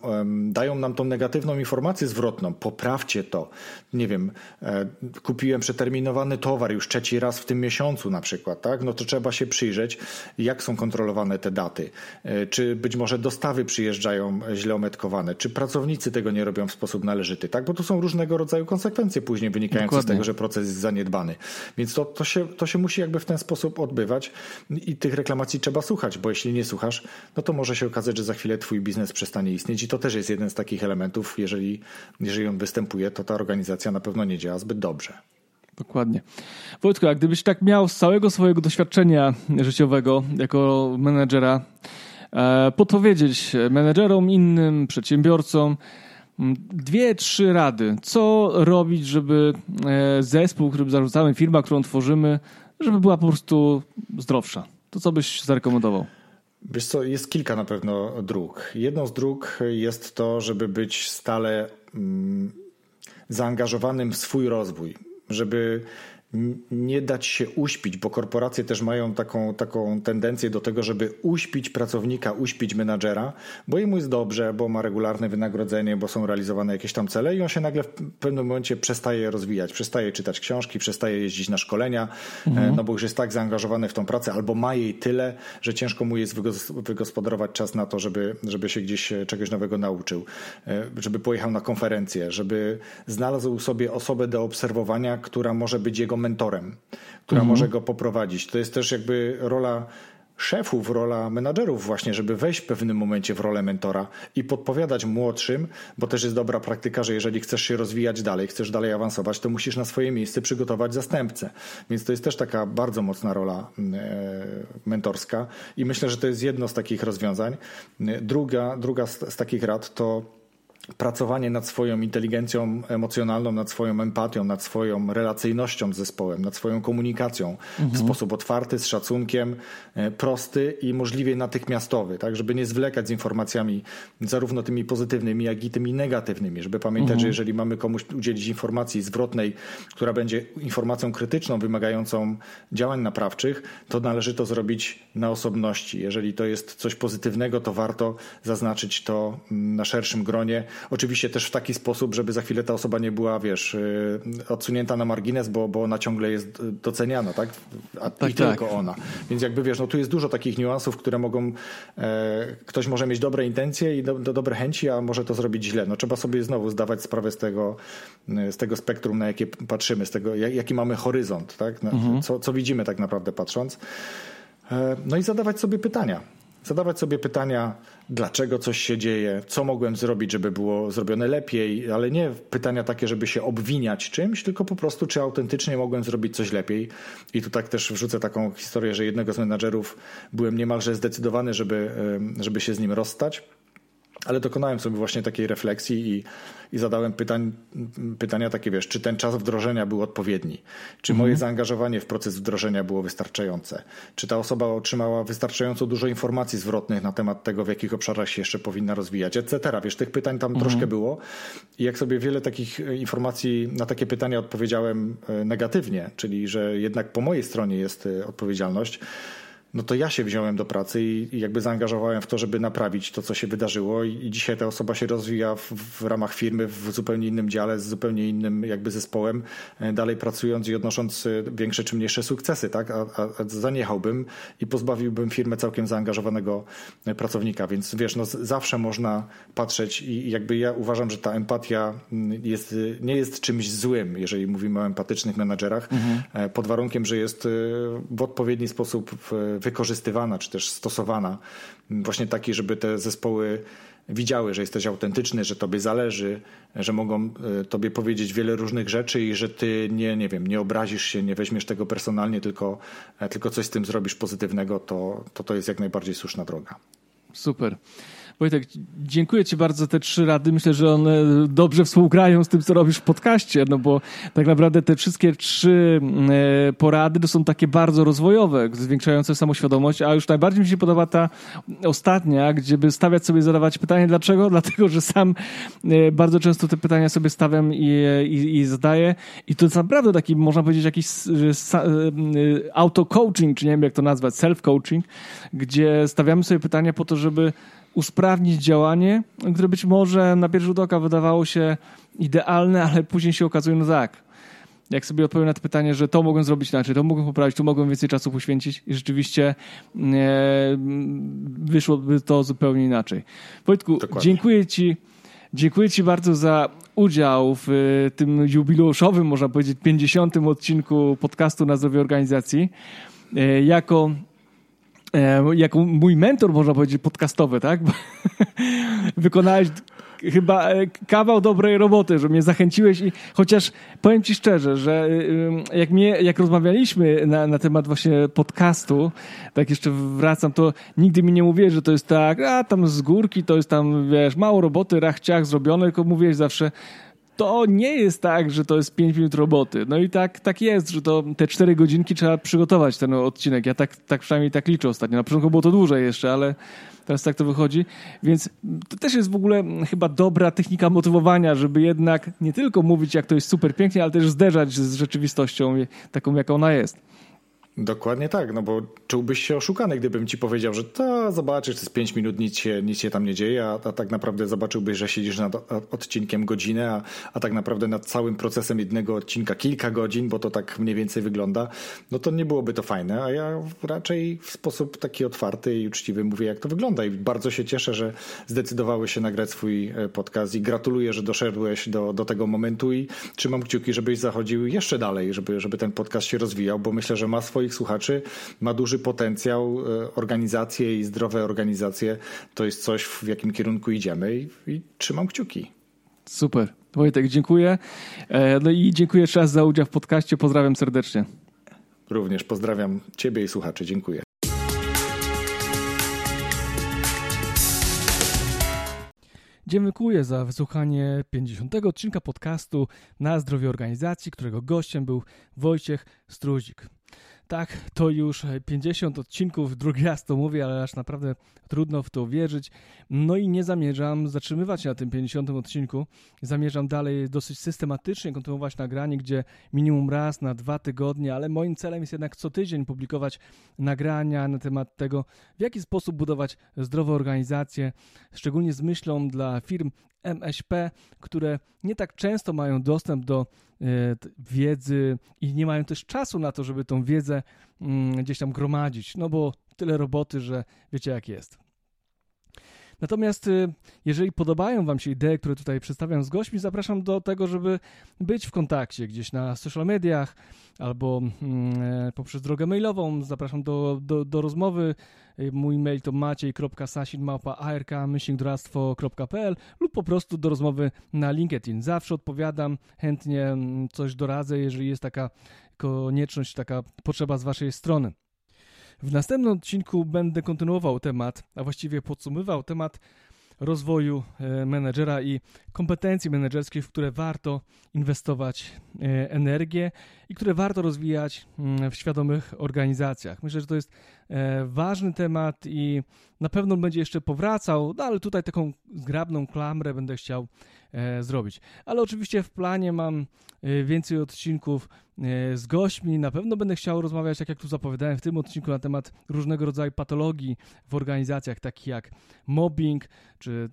dają nam tą negatywną informację zwrotną, poprawcie to. Nie wiem, e, kupiłem przeterminowany towar już trzeci raz w tym miesiącu na przykład, tak? No to trzeba się przyjrzeć, jak są kontrolowane te daty. E, czy być może dostawy przyjeżdżają źle ometkowane, czy pracownicy tego nie robią w sposób należyty, tak? Bo tu są różnego rodzaju konsekwencje później wynikające Dokładnie. z tego, że proces jest zaniedbany. Więc to, to, się, to się musi jakby w ten sposób odbywać i tych reklamacji trzeba słuchać, bo jeśli nie słuchasz, no to może się okazać, że za chwilę twój biznes przestanie istnieć i to też jest jeden z takich elementów, jeżeli, jeżeli on występuje, to ta organizacja na pewno nie działa zbyt dobrze. Dokładnie. Wojtko, a gdybyś tak miał z całego swojego doświadczenia życiowego jako menedżera e, podpowiedzieć menedżerom, innym przedsiębiorcom, dwie, trzy rady. Co robić, żeby e, zespół, którym zarzucamy, firma, którą tworzymy, żeby była po prostu zdrowsza? To co byś zarekomendował? Wiesz co, jest kilka na pewno dróg. Jedną z dróg jest to, żeby być stale mm, zaangażowanym w swój rozwój, żeby nie dać się uśpić, bo korporacje też mają taką, taką tendencję do tego, żeby uśpić pracownika, uśpić menadżera, bo jemu jest dobrze, bo ma regularne wynagrodzenie, bo są realizowane jakieś tam cele i on się nagle w pewnym momencie przestaje rozwijać, przestaje czytać książki, przestaje jeździć na szkolenia, mhm. no bo już jest tak zaangażowany w tą pracę albo ma jej tyle, że ciężko mu jest wygospodarować czas na to, żeby, żeby się gdzieś e, czegoś nowego nauczył, e, żeby pojechał na konferencję, żeby znalazł sobie osobę do obserwowania, która może być jego mentorem, która mhm. może go poprowadzić. To jest też jakby rola szefów, rola menadżerów właśnie, żeby wejść w pewnym momencie w rolę mentora i podpowiadać młodszym, bo też jest dobra praktyka, że jeżeli chcesz się rozwijać dalej, chcesz dalej awansować, to musisz na swoje miejsce przygotować zastępcę. Więc to jest też taka bardzo mocna rola mm, e, mentorska i myślę, że to jest jedno z takich rozwiązań. Druga, druga z, z takich rad to pracowanie nad swoją inteligencją emocjonalną, nad swoją empatią, nad swoją relacyjnością z zespołem, nad swoją komunikacją mhm. w sposób otwarty, z szacunkiem, e, prosty i możliwie natychmiastowy, tak, żeby nie zwlekać z informacjami zarówno tymi pozytywnymi, jak i tymi negatywnymi, żeby pamiętać, mhm. że jeżeli mamy komuś udzielić informacji zwrotnej, która będzie informacją krytyczną, wymagającą działań naprawczych, to należy to zrobić na osobności. Jeżeli to jest coś pozytywnego, to warto zaznaczyć to na szerszym gronie, Oczywiście też w taki sposób, żeby za chwilę ta osoba nie była, wiesz, y, odsunięta na margines, bo, bo ona ciągle jest doceniana, tak? A tak, i tak. tylko ona. Więc jakby wiesz, no tu jest dużo takich niuansów, które mogą, e, ktoś może mieć dobre intencje i do, do, dobre chęci, a może to zrobić źle. No trzeba sobie znowu zdawać sprawę z tego, y, z tego spektrum, na jakie patrzymy, z tego, jaki mamy horyzont, tak? Mhm. Co, co widzimy tak naprawdę patrząc. E, no i zadawać sobie pytania zadawać sobie pytania, dlaczego coś się dzieje, co mogłem zrobić, żeby było zrobione lepiej, ale nie pytania takie, żeby się obwiniać czymś, tylko po prostu, czy autentycznie mogłem zrobić coś lepiej. I tu tak też wrzucę taką historię, że jednego z menadżerów byłem niemalże zdecydowany, żeby, żeby się z nim rozstać ale dokonałem sobie właśnie takiej refleksji i, i zadałem pytań, pytania takie, wiesz, czy ten czas wdrożenia był odpowiedni? Czy mhm. moje zaangażowanie w proces wdrożenia było wystarczające? Czy ta osoba otrzymała wystarczająco dużo informacji zwrotnych na temat tego, w jakich obszarach się jeszcze powinna rozwijać, etc. Wiesz, tych pytań tam mhm. troszkę było i jak sobie wiele takich e, informacji na takie pytania odpowiedziałem e, negatywnie, czyli że jednak po mojej stronie jest e, odpowiedzialność, no to ja się wziąłem do pracy i, jakby zaangażowałem w to, żeby naprawić to, co się wydarzyło i, dzisiaj ta osoba się rozwija w, w, ramach firmy w zupełnie innym dziale, z zupełnie innym jakby zespołem, e, dalej pracując i odnosząc e, większe czy mniejsze sukcesy, tak? A, a, a zaniechałbym i pozbawiłbym firmę całkiem zaangażowanego e, pracownika, więc wiesz, no zawsze można patrzeć i jakby ja uważam, że ta empatia mm, jest, nie jest czymś złym, jeżeli mówimy o empatycznych menadżerach, mhm. pod warunkiem, że jest w odpowiedni sposób wykorzystywana czy też stosowana, właśnie taki, żeby te zespoły widziały, że jesteś autentyczny, że tobie zależy, że mogą e, tobie powiedzieć wiele różnych rzeczy i że ty nie, nie wiem, nie obrazisz się, nie weźmiesz tego personalnie, tylko, e, tylko coś z tym zrobisz pozytywnego, to, to to jest jak najbardziej słuszna droga. Super. Wojtek, dziękuję Ci bardzo za te trzy rady. Myślę, że one dobrze współgrają z tym, co robisz w podcaście, no bo tak naprawdę te wszystkie trzy e, porady to są takie bardzo rozwojowe, zwiększające samoświadomość, a już najbardziej mi się podoba ta ostatnia, gdzie by stawiać sobie, zadawać pytanie, dlaczego? Dlatego, że sam e, bardzo często te pytania sobie stawiam i, i, i zadaję i to jest naprawdę taki, można powiedzieć, jakiś e, auto-coaching, czy nie wiem jak to nazwać, self-coaching, gdzie stawiamy sobie pytania po to, żeby usprawnić działanie, które być może na pierwszy rzut oka wydawało się idealne, ale później się okazuje, no tak, jak sobie odpowiem na to pytanie, że to mogłem zrobić inaczej, to mogłem poprawić, tu mogłem więcej czasu poświęcić i rzeczywiście e, wyszłoby to zupełnie inaczej. Wojtku, Dokładnie. dziękuję Ci. Dziękuję Ci bardzo za udział w e, tym jubileuszowym, można powiedzieć, 50. odcinku podcastu na zdrowie organizacji. E, jako E, jako mój mentor, można powiedzieć, podcastowy, tak? Wykonałeś chyba e, kawał dobrej roboty, że mnie zachęciłeś i chociaż powiem ci szczerze, że e, jak, mnie, jak rozmawialiśmy na, na temat właśnie podcastu, tak jeszcze wracam, to nigdy mi nie mówiłeś, że to jest tak, a tam z górki to jest tam, wiesz, mało roboty, rachciach zrobione, tylko mówiłeś zawsze, to nie jest tak, że to jest 5 minut roboty. No i tak, tak jest, że to te 4 godzinki trzeba przygotować ten odcinek. Ja tak, tak przynajmniej tak liczę ostatnio. Na początku było to dłużej jeszcze, ale teraz tak to wychodzi. Więc to też jest w ogóle chyba dobra technika motywowania, żeby jednak nie tylko mówić, jak to jest super pięknie, ale też zderzać z rzeczywistością taką, jaka ona jest. Dokładnie tak, no bo czułbyś się oszukany, gdybym ci powiedział, że to zobaczysz, to jest 5 minut, nic się, nic się tam nie dzieje, a, a tak naprawdę zobaczyłbyś, że siedzisz nad odcinkiem godzinę, a, a tak naprawdę nad całym procesem jednego odcinka kilka godzin, bo to tak mniej więcej wygląda, no to nie byłoby to fajne, a ja raczej w sposób taki otwarty i uczciwy mówię, jak to wygląda i bardzo się cieszę, że zdecydowałeś się nagrać swój e, podcast i gratuluję, że doszedłeś do, do tego momentu i trzymam kciuki, żebyś zachodził jeszcze dalej, żeby, żeby ten podcast się rozwijał, bo myślę, że ma swoje swoich słuchaczy ma duży potencjał. E, organizacje i zdrowe organizacje to jest coś, w jakim kierunku idziemy i, i trzymam kciuki. Super. Wojtek, dziękuję. E, no i dziękuję jeszcze raz za udział w podcaście. Pozdrawiam serdecznie. Również pozdrawiam Ciebie i słuchaczy. Dziękuję. Dziękuję za wysłuchanie 50. odcinka podcastu na zdrowie organizacji, którego gościem był Wojciech Struzik. Tak, to już 50 odcinków, drugi raz to mówię, ale aż naprawdę trudno w to wierzyć. No i nie zamierzam zatrzymywać się na tym 50 odcinku. Zamierzam dalej dosyć systematycznie kontynuować nagranie, gdzie minimum raz na dwa tygodnie, ale moim celem jest jednak co tydzień publikować nagrania na temat tego, w jaki sposób budować zdrowe organizacje, szczególnie z myślą dla firm MŚP, które nie tak często mają dostęp do wiedzy i nie mają też czasu na to, żeby tą wiedzę mm, gdzieś tam gromadzić, no bo tyle roboty, że wiecie jak jest. Natomiast y, jeżeli podobają Wam się idee, które tutaj przedstawiam z gośćmi, zapraszam do tego, żeby być w kontakcie gdzieś na social mediach albo mm, e, poprzez drogę mailową. Zapraszam do, do, do rozmowy. Y, mój mail to maciej.sasin.ark.pl lub po prostu do rozmowy na LinkedIn. Zawsze odpowiadam, chętnie mm, coś doradzę, jeżeli jest taka konieczność, taka potrzeba z Waszej strony. W następnym odcinku będę kontynuował temat, a właściwie podsumowywał temat rozwoju e, menedżera i kompetencji menedżerskich, w które warto inwestować e, energię i które warto rozwijać mm, w świadomych organizacjach. Myślę, że to jest e, ważny temat i na pewno będzie jeszcze powracał, no ale tutaj taką zgrabną klamrę będę chciał zrobić. Ale oczywiście w planie mam więcej odcinków z gośćmi. Na pewno będę chciał rozmawiać, tak jak tu zapowiadałem w tym odcinku, na temat różnego rodzaju patologii w organizacjach, takich jak mobbing, czy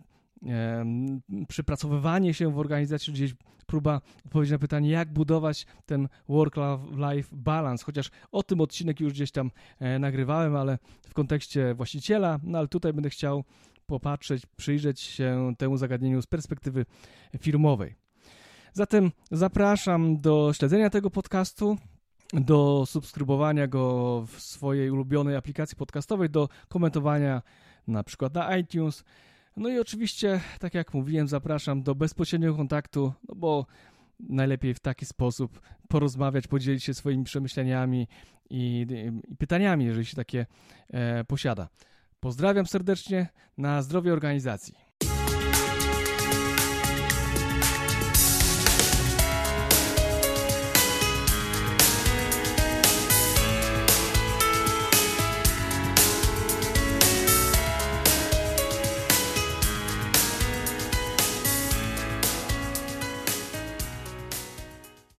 przypracowywanie się w organizacji, gdzieś próba odpowiedzieć na pytanie, jak budować ten work-life balance, chociaż o tym odcinek już gdzieś tam e, nagrywałem, ale w kontekście właściciela, no ale tutaj będę chciał popatrzeć, przyjrzeć się temu zagadnieniu z perspektywy firmowej. Zatem zapraszam do śledzenia tego podcastu, do subskrybowania go w swojej ulubionej aplikacji podcastowej, do komentowania na przykład na iTunes. No i oczywiście, tak jak mówiłem, zapraszam do bezpośredniego kontaktu, no bo najlepiej w taki sposób porozmawiać, podzielić się swoimi przemyśleniami i, i pytaniami, jeżeli się takie e, posiada. Pozdrawiam serdecznie na zdrowie organizacji.